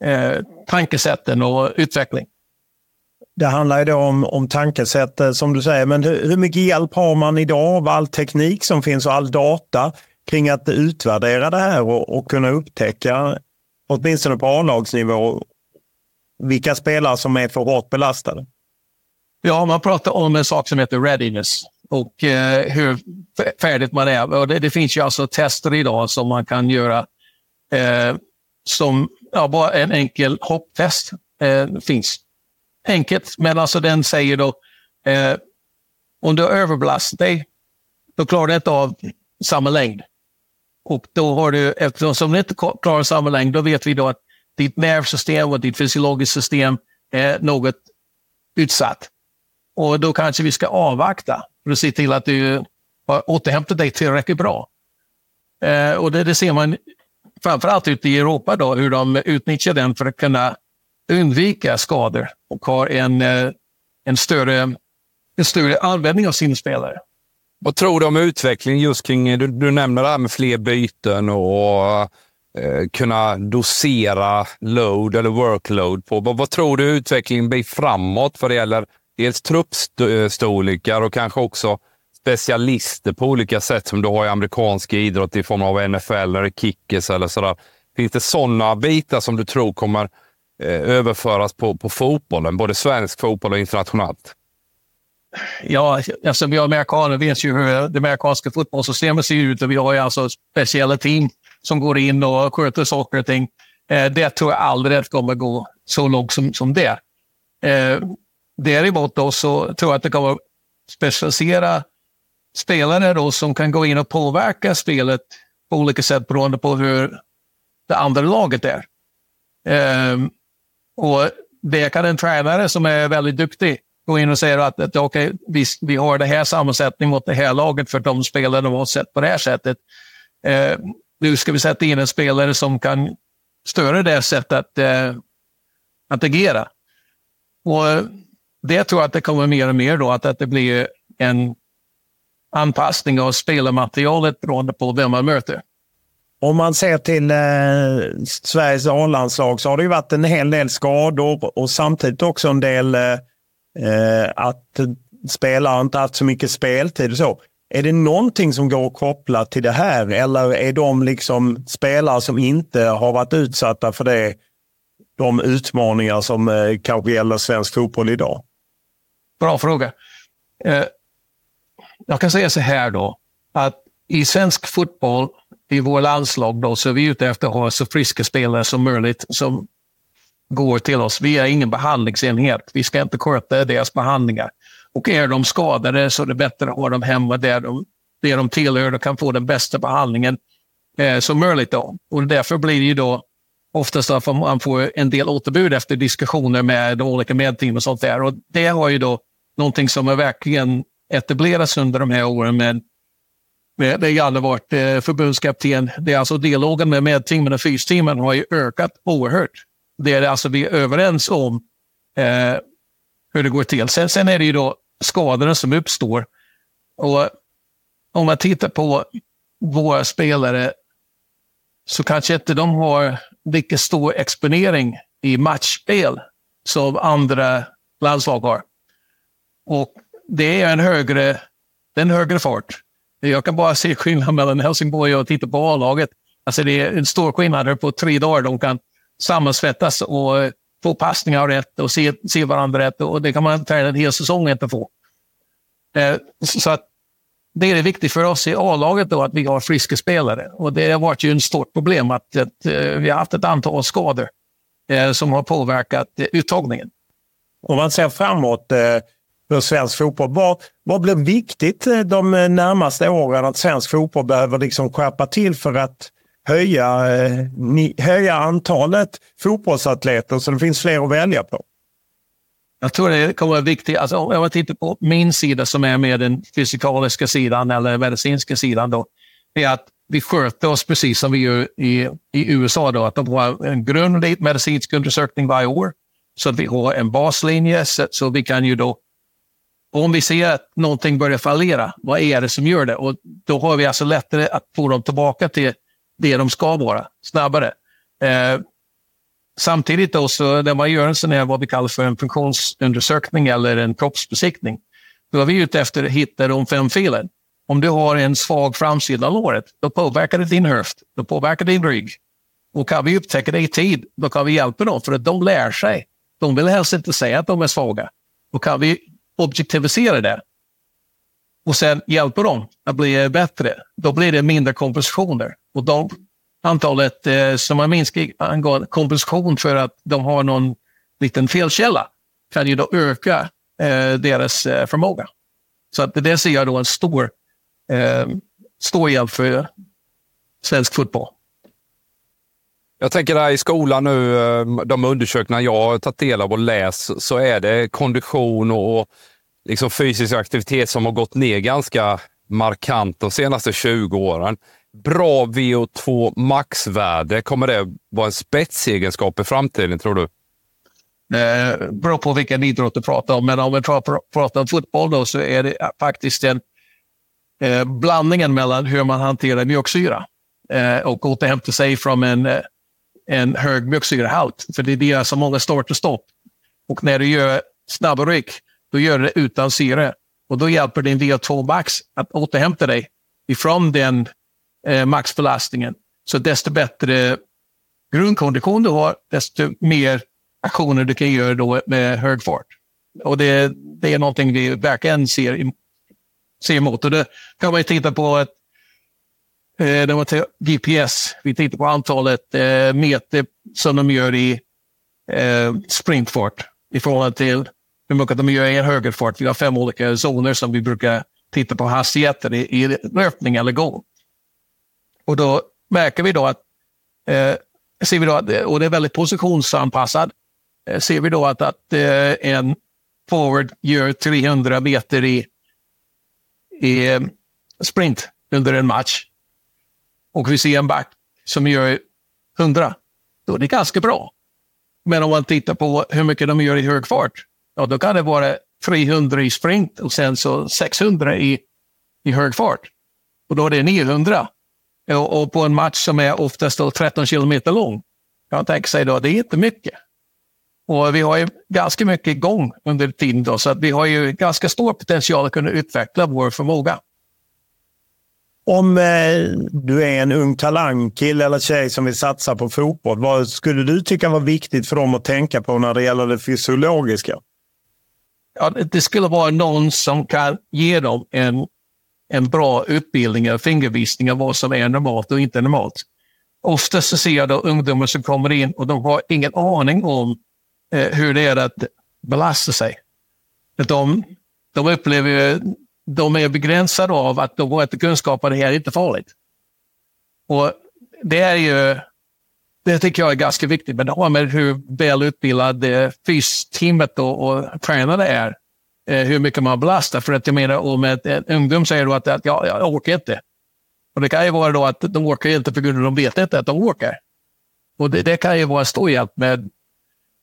eh, tankesätten och utveckling. Det handlar ju då om, om tankesätt som du säger, men hur, hur mycket hjälp har man idag av all teknik som finns och all data kring att utvärdera det här och, och kunna upptäcka, åtminstone på A-lagsnivå, vilka spelare som är för hårt belastade? Ja, man pratar om en sak som heter readiness och eh, hur färdigt man är. Och det, det, finns ju alltså tester idag som man kan göra eh, som ja, bara en enkel hopptest. Eh, finns. Enkelt, men alltså den säger då eh, om du har överbelastat dig, då klarar du inte av samma längd. Och då har du, eftersom du inte klarar samma längd, då vet vi då att ditt nervsystem och ditt fysiologiska system är något utsatt. Och då kanske vi ska avvakta för att se till att du har återhämtat dig tillräckligt bra. Eh, och det, det, ser man framförallt ute i Europa då, hur de utnyttjar den för att kunna undvika skador och har en, eh, en, större, en större användning av sina spelare. Vad tror du om utvecklingen just kring, du, du nämner det här med fler byten och eh, kunna dosera load eller workload på. Vad, vad tror du utvecklingen blir framåt vad det gäller dels truppstorlekar och kanske också specialister på olika sätt som du har i amerikansk idrott i form av NFL eller kickers eller sådär. Finns det sådana bitar som du tror kommer eh, överföras på, på fotbollen, både svensk fotboll och internationellt? Ja, alltså vi amerikaner vet ju hur det amerikanska fotbollssystemet ser ut och vi har ju alltså speciella team som går in och sköter saker och ting. Eh, det tror jag aldrig att kommer gå så långt som, som det. Eh, däremot då så tror jag att det kommer att specialisera spelare då som kan gå in och påverka spelet på olika sätt beroende på hur det andra laget är. Eh, och det kan en tränare som är väldigt duktig gå in och säga att, att okay, vi, vi har det här sammansättningen mot det här laget för de spelarna har sett på det här sättet. Eh, nu ska vi sätta in en spelare som kan störa det sättet att, eh, att agera. Och eh, det tror jag att det kommer mer och mer då, att, att det blir en anpassning av spelarmaterialet beroende på vem man möter. Om man ser till eh, Sveriges A-landslag så har det ju varit en hel del skador och samtidigt också en del eh, eh att spelare inte haft så mycket speltid och så. Är det någonting som går att koppla till det här eller är de liksom spelare som inte har varit utsatta för det de utmaningar som eh, kanske gäller svensk fotboll idag? Bra fråga. Eh, jag kan säga så här då, att i svensk fotboll, i vårt landslag då, så är vi ute efter att ha så friska spelare som möjligt som går till oss. Vi är ingen behandlingsenhet. Vi ska inte sköta deras behandlingar. Och är de skadade så är det bättre att ha dem hemma där de, där de tillhör och kan få den bästa behandlingen eh, som möjligt. Då. Och därför blir det ju då oftast att man får en del återbud efter diskussioner med de olika medteam och sånt där. Och det har ju då någonting som har verkligen etablerats under de här åren med har med aldrig varit eh, förbundskapten. Det är alltså dialogen med medteamen och fysteamen har ju ökat oerhört. Det är alltså vi är överens om eh, hur det går till. Sen, sen är det ju då skadorna som uppstår. Och om man tittar på våra spelare så kanske inte de har lika stor exponering i matchspel som andra landslag har. Och det är en högre, en högre fart. Jag kan bara se skillnad mellan Helsingborg och titta på A-laget. Alltså det är en stor skillnad på tre dagar. De kan sammansvettas och få passningar rätt och se, se varandra rätt. Och det kan man träna en hel säsong inte få. Eh, så att det är viktigt för oss i A-laget då att vi har friska spelare. Och det har varit ju ett stort problem att, att eh, vi har haft ett antal skador eh, som har påverkat eh, uttagningen. Om man ser framåt eh, för svensk fotboll. Vad, vad blir viktigt de närmaste åren att svensk fotboll behöver liksom skärpa till för att höja, eh, höja antalet fotbollsatleter så det finns fler att välja på? Jag tror det kommer vara viktigt. Alltså, om jag tittar på min sida som är med den fysikaliska sidan eller medicinska sidan. Då, är att vi sköter oss precis som vi gör i, i USA. Då, att de har en grundlig medicinsk undersökning varje år. Så att vi har en baslinje så, så vi kan ju då om vi ser att någonting börjar fallera, vad är det som gör det? Och då har vi alltså lättare att få dem tillbaka till det de ska vara, snabbare. Eh, samtidigt då, så när man gör en sån här, vad vi kallar för en funktionsundersökning eller en kroppsbesiktning, då är vi ute efter att hitta de fem felen. Om du har en svag framsida av låret, då påverkar det din höft, då påverkar det din rygg. Och kan vi upptäcka det i tid, då kan vi hjälpa dem, för att de lär sig. De vill helst inte säga att de är svaga. Och kan vi objektivisera det och sen hjälper dem att bli eh, bättre, då blir det mindre kompensationer. Och de, antalet eh, som har minskat angående kompensation för att de har någon liten felkälla kan ju då öka eh, deras eh, förmåga. Så att det ser jag då en stor, eh, stor hjälp för svensk fotboll. Jag tänker där i skolan nu, eh, de undersökningar jag har tagit del av och läst, så är det kondition och liksom fysisk aktivitet som har gått ner ganska markant de senaste 20 åren. Bra VO2 maxvärde, kommer det vara en spetsegenskap i framtiden tror du? Det beror på vilken idrott du pratar om, men om vi pratar om fotboll då, så är det faktiskt en eh, blandningen mellan hur man hanterar mjölksyra eh, och återhämtar sig från en, eh, en hög mjölksyrahalt. För det är det som många start och stopp. Och när du gör snabba ryck då gör du det utan syre. Och då hjälper din VO2 max att återhämta dig ifrån den eh, maxbelastningen. Så desto bättre grundkondition du har, desto mer aktioner du kan göra då med hög fart. Och det, det är någonting vi verkligen ser, ser emot. Och det kan man titta på att eh, när man tar GPS, vi tittar på antalet eh, meter som de gör i eh, sprintfart i förhållande till hur mycket de gör i en högerfart. Vi har fem olika zoner som vi brukar titta på hastigheter i, i löpning eller gång. Och då märker vi då att, eh, ser vi då att och det är väldigt positionsanpassad, eh, ser vi då att, att eh, en forward gör 300 meter i, i eh, sprint under en match och vi ser en back som gör 100, då är det ganska bra. Men om man tittar på hur mycket de gör i hög fart, ja, då kan det vara 300 i sprint och sen så 600 i, i hög fart. Och då är det 900. Och, och på en match som är oftast 13 kilometer lång, kan tänka sig då, det är inte mycket. Och vi har ju ganska mycket igång under tiden då, så att vi har ju ganska stor potential att kunna utveckla vår förmåga. Om eh, du är en ung talang, kille eller tjej som vill satsa på fotboll, vad skulle du tycka var viktigt för dem att tänka på när det gäller det fysiologiska? Ja, det skulle vara någon som kan ge dem en, en bra utbildning, en fingervisning av vad som är normalt och inte normalt. Oftast så ser jag då ungdomar som kommer in och de har ingen aning om eh, hur det är att belasta sig. De, de upplever de är begränsade av att de har inte kunskap att det här är inte farligt. Och det är ju, det tycker jag är ganska viktigt, men det har med hur välutbildade eh, fys-teamet fysteamet och, och tränarna är. Eh, hur mycket man belastar. För att jag menar, om ett, en ungdom säger då att, att ja, jag orkar inte. Och det kan ju vara då att de orkar inte för grund av att de vet inte att de orkar. Och det, det kan ju vara en stor hjälp med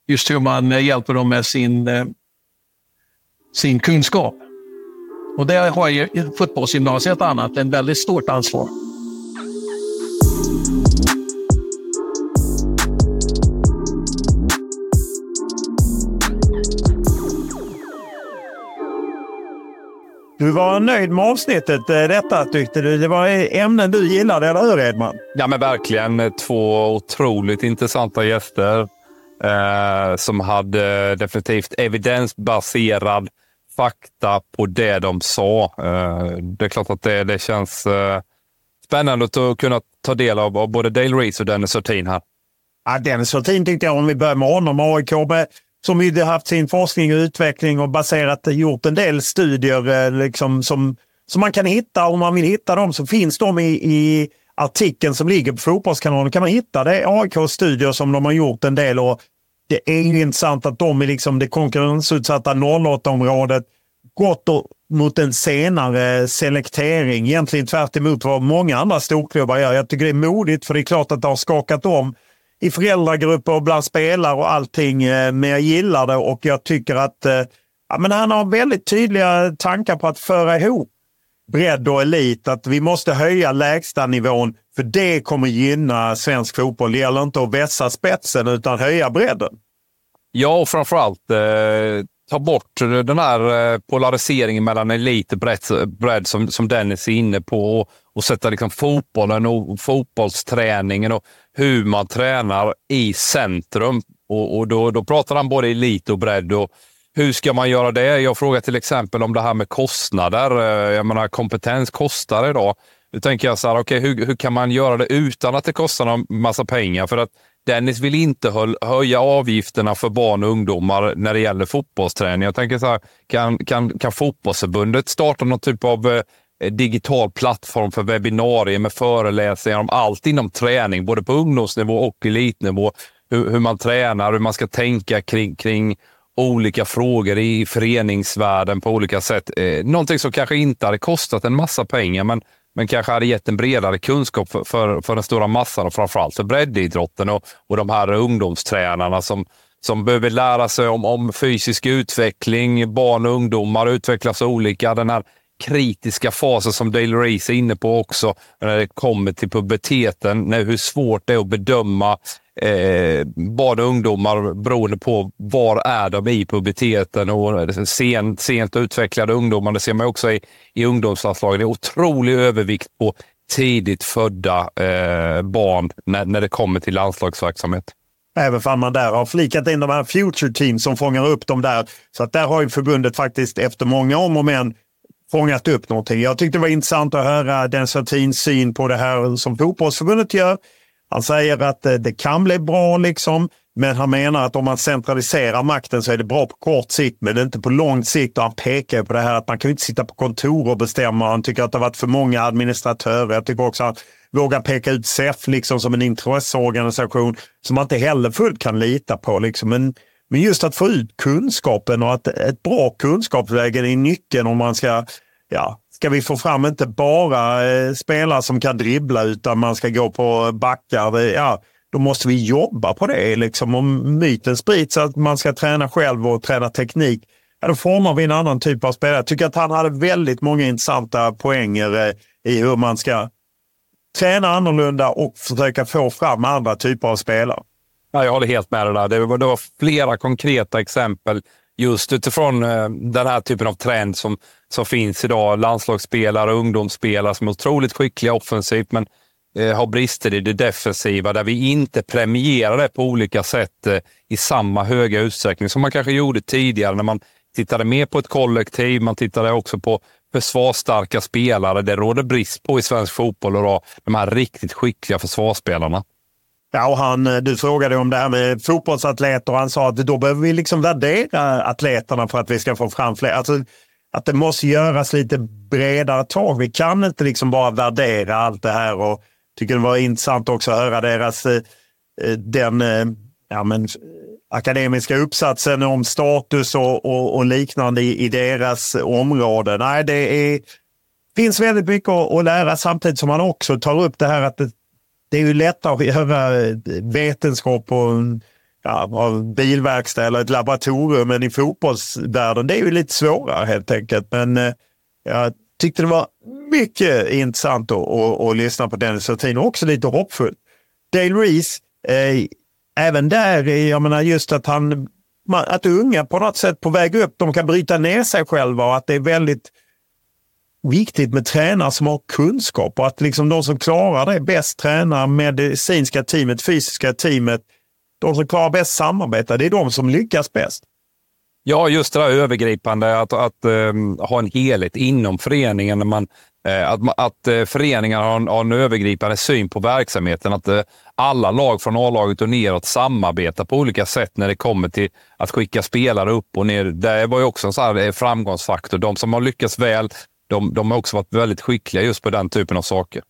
just hur man eh, hjälper dem med sin, eh, sin kunskap. Och där har ju fotbollsgymnasiet annat en väldigt stort ansvar. Du var nöjd med avsnittet eh, detta tyckte du. Det var ämnen du gillade, eller hur Edman? Ja men verkligen. Två otroligt intressanta gäster eh, som hade definitivt evidensbaserad fakta på det de sa. Eh, det är klart att det, det känns eh, spännande att kunna ta del av, av både Dale Reese och Dennis Hurtin här. Ja, Dennis Hurtin tyckte jag, om vi börjar med honom, AIK med, som ju haft sin forskning och utveckling och baserat, eh, gjort en del studier eh, liksom, som, som man kan hitta. Om man vill hitta dem så finns de i, i artikeln som ligger på Fotbollskanalen. kan man hitta det. AIKs studier som de har gjort en del och det är ju intressant att de i liksom det konkurrensutsatta 08-området gått mot en senare selektering. Egentligen tvärt emot vad många andra storklubbar gör. Jag tycker det är modigt för det är klart att det har skakat om i föräldragrupper och bland spelare och allting. Eh, men jag gillar det och jag tycker att eh, ja, men han har väldigt tydliga tankar på att föra ihop bredd och elit. Att vi måste höja lägstanivån för det kommer gynna svensk fotboll. Det gäller inte att vässa spetsen utan höja bredden. Ja, och framförallt eh, ta bort den här eh, polariseringen mellan elit och bredd som, som Dennis är inne på och, och sätta liksom fotbollen och fotbollsträningen och hur man tränar i centrum. Och, och då, då pratar han både elit och bredd. Och hur ska man göra det? Jag frågar till exempel om det här med kostnader. Eh, jag menar, kompetens kostar idag. Nu tänker jag så här, okay, hur, hur kan man göra det utan att det kostar en massa pengar? För att Dennis vill inte höja avgifterna för barn och ungdomar när det gäller fotbollsträning. Jag tänker så här, kan, kan, kan fotbollsförbundet starta någon typ av eh, Eh, digital plattform för webbinarier med föreläsningar om allt inom träning, både på ungdomsnivå och elitnivå. Hur, hur man tränar, hur man ska tänka kring, kring olika frågor i föreningsvärlden på olika sätt. Eh, någonting som kanske inte hade kostat en massa pengar, men men kanske hade gett en bredare kunskap för, för, för den stora massan och framförallt för breddidrotten och, och de här ungdomstränarna som, som behöver lära sig om, om fysisk utveckling. Barn och ungdomar utvecklas olika. Den här kritiska fasen som Dale Reese är inne på också när det kommer till puberteten. När, hur svårt det är att bedöma eh, barn och ungdomar beroende på var är de i puberteten och sent, sent utvecklade ungdomar. Det ser man också i, i ungdomslandslagen, Det är otrolig övervikt på tidigt födda eh, barn när, när det kommer till landslagsverksamhet. Även om man där har flikat in de här future teams som fångar upp dem där. Så att där har ju förbundet faktiskt efter många om och men fångat upp någonting. Jag tyckte det var intressant att höra Den Sartins syn på det här som fotbollsförbundet gör Han säger att eh, det kan bli bra liksom. Men han menar att om man centraliserar makten så är det bra på kort sikt, men det är inte på lång sikt. Och han pekar på det här att man kan inte sitta på kontor och bestämma. Han tycker att det har varit för många administratörer. Jag tycker också att han vågar peka ut SEF liksom som en intresseorganisation som man inte heller fullt kan lita på. Liksom. Men, men just att få ut kunskapen och att ett bra kunskapsläge är nyckeln om man ska ja, ska vi få fram inte bara eh, spelare som kan dribbla utan man ska gå på backar. Ja, då måste vi jobba på det. Liksom. Om myten sprids att man ska träna själv och träna teknik, ja, då formar vi en annan typ av spelare. Jag tycker att han hade väldigt många intressanta poänger eh, i hur man ska träna annorlunda och försöka få fram andra typer av spelare. Ja, jag håller helt med dig där. Det var, det var flera konkreta exempel just utifrån eh, den här typen av trend som, som finns idag. Landslagsspelare och ungdomsspelare som är otroligt skickliga offensivt, men eh, har brister i det defensiva där vi inte premierar det på olika sätt eh, i samma höga utsträckning som man kanske gjorde tidigare när man tittade mer på ett kollektiv. Man tittade också på försvarsstarka spelare. Det råder brist på i svensk fotboll idag, de här riktigt skickliga försvarsspelarna. Ja, och han, eh, du frågade om det här med fotbollsatleter och han sa att då behöver vi liksom värdera atleterna för att vi ska få fram fler. Alltså, att det måste göras lite bredare tag. Vi kan inte liksom bara värdera allt det här och tycker det var intressant också att höra deras eh, eh, den ja, men, akademiska uppsatsen om status och, och, och liknande i, i, deras område. Nej, det är, finns väldigt mycket att, att lära samtidigt som man också tar upp det här att det, det är ju lättare att göra vetenskap på en ja, bilverkstad eller ett laboratorium än i fotbollsvärlden. Det är ju lite svårare helt enkelt. Men eh, jag tyckte det var mycket intressant att, att, att lyssna på Dennis Hurtin och också lite hoppfullt. Dale Reese, eh, även där, eh, jag menar just att han att unga på något sätt på väg upp, de kan bryta ner sig själva och att det är väldigt viktigt med tränare som har kunskap och att liksom de som klarar det bäst, tränar medicinska teamet, fysiska teamet, de som klarar bäst samarbeta, det är de som lyckas bäst. Ja, just det där övergripande, att, att um, ha en helhet inom föreningen. När man, eh, att att eh, föreningar har en, har en, övergripande syn på verksamheten. Att eh, alla lag från A-laget och neråt samarbetar på olika sätt när det kommer till att skicka spelare upp och ner. Det var ju också en sån framgångsfaktor. De som har lyckats väl, de, de har också varit väldigt skickliga just på den typen av saker.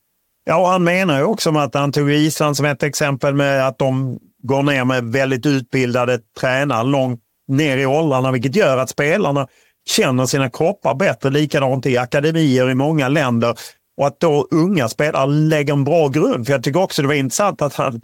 Ja, och han menar ju också med att han tog Island som ett exempel med att de går ner med väldigt utbildade tränare långt ner i åldrarna, vilket gör att spelarna känner sina kroppar bättre. Likadant i akademier i många länder. Och att då unga spelare lägger en bra grund. För jag tycker också det var intressant att han,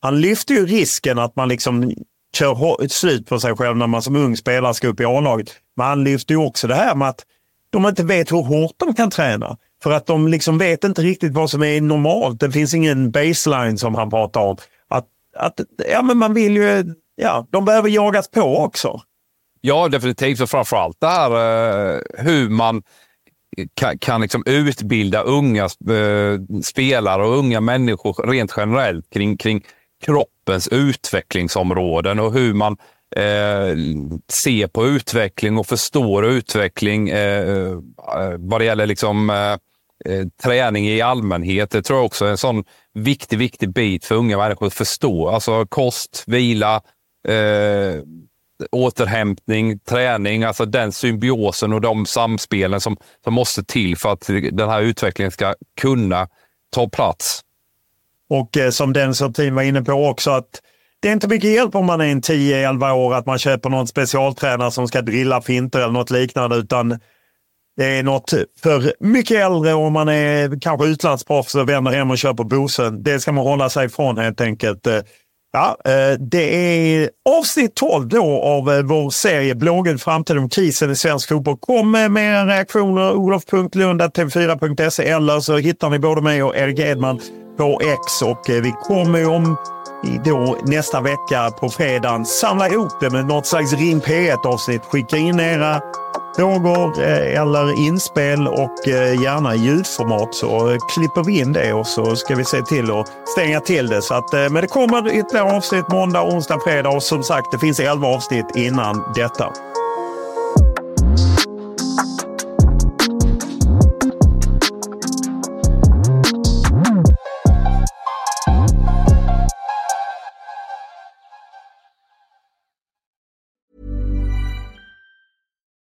han lyfter ju risken att man liksom kör slut på sig själv när man som ung spelare ska upp i A-laget. Men han lyfter ju också det här med att de inte vet hur hårt de kan träna. För att de liksom vet inte riktigt vad som är normalt. Det finns ingen baseline som han pratar om. Att, att, ja, men man vill ju, ja, de behöver jagas på också. Ja, definitivt. Och framförallt det här eh, hur man kan, kan liksom utbilda unga eh, spelare och unga människor rent generellt kring, kring kroppens utvecklingsområden och hur man eh, ser på utveckling och förstår utveckling eh, eh, vad det gäller liksom, eh, eh, träning i allmänhet. Det tror jag också är en sån viktig, viktig bit för unga människor att förstå. Alltså kost, vila, eh, återhämtning, träning, alltså den symbiosen och de samspelen som, som måste till för att den här utvecklingen ska kunna ta plats. Och eh, som den som team var inne på också, att det är inte mycket hjälp om man är en 10-11 år att man köper någon specialtränare som ska drilla finter eller något liknande, utan det är något för mycket äldre om man är kanske utlandsproffs och vänder hem och köper Bosen. Det ska man hålla sig ifrån helt enkelt. Eh, ja, eh, det är avsnitt 12 då av eh, vår serie Blågul framtid om krisen i svensk fotboll. Kom med era reaktioner olof.lunda.tv4.se eller så hittar ni både mig och Erik Edman på X och vi kommer om då nästa vecka på fredagen samla ihop det med något slags Ring P1 avsnitt. Skicka in era frågor eh, eller inspel och eh, gärna i ljudformat så klipper vi in det och så ska vi se till att stänga till det. Så att, eh, men det kommer ytterligare avsnitt måndag, onsdag, fredag och som sagt det finns 11 avsnitt innan detta.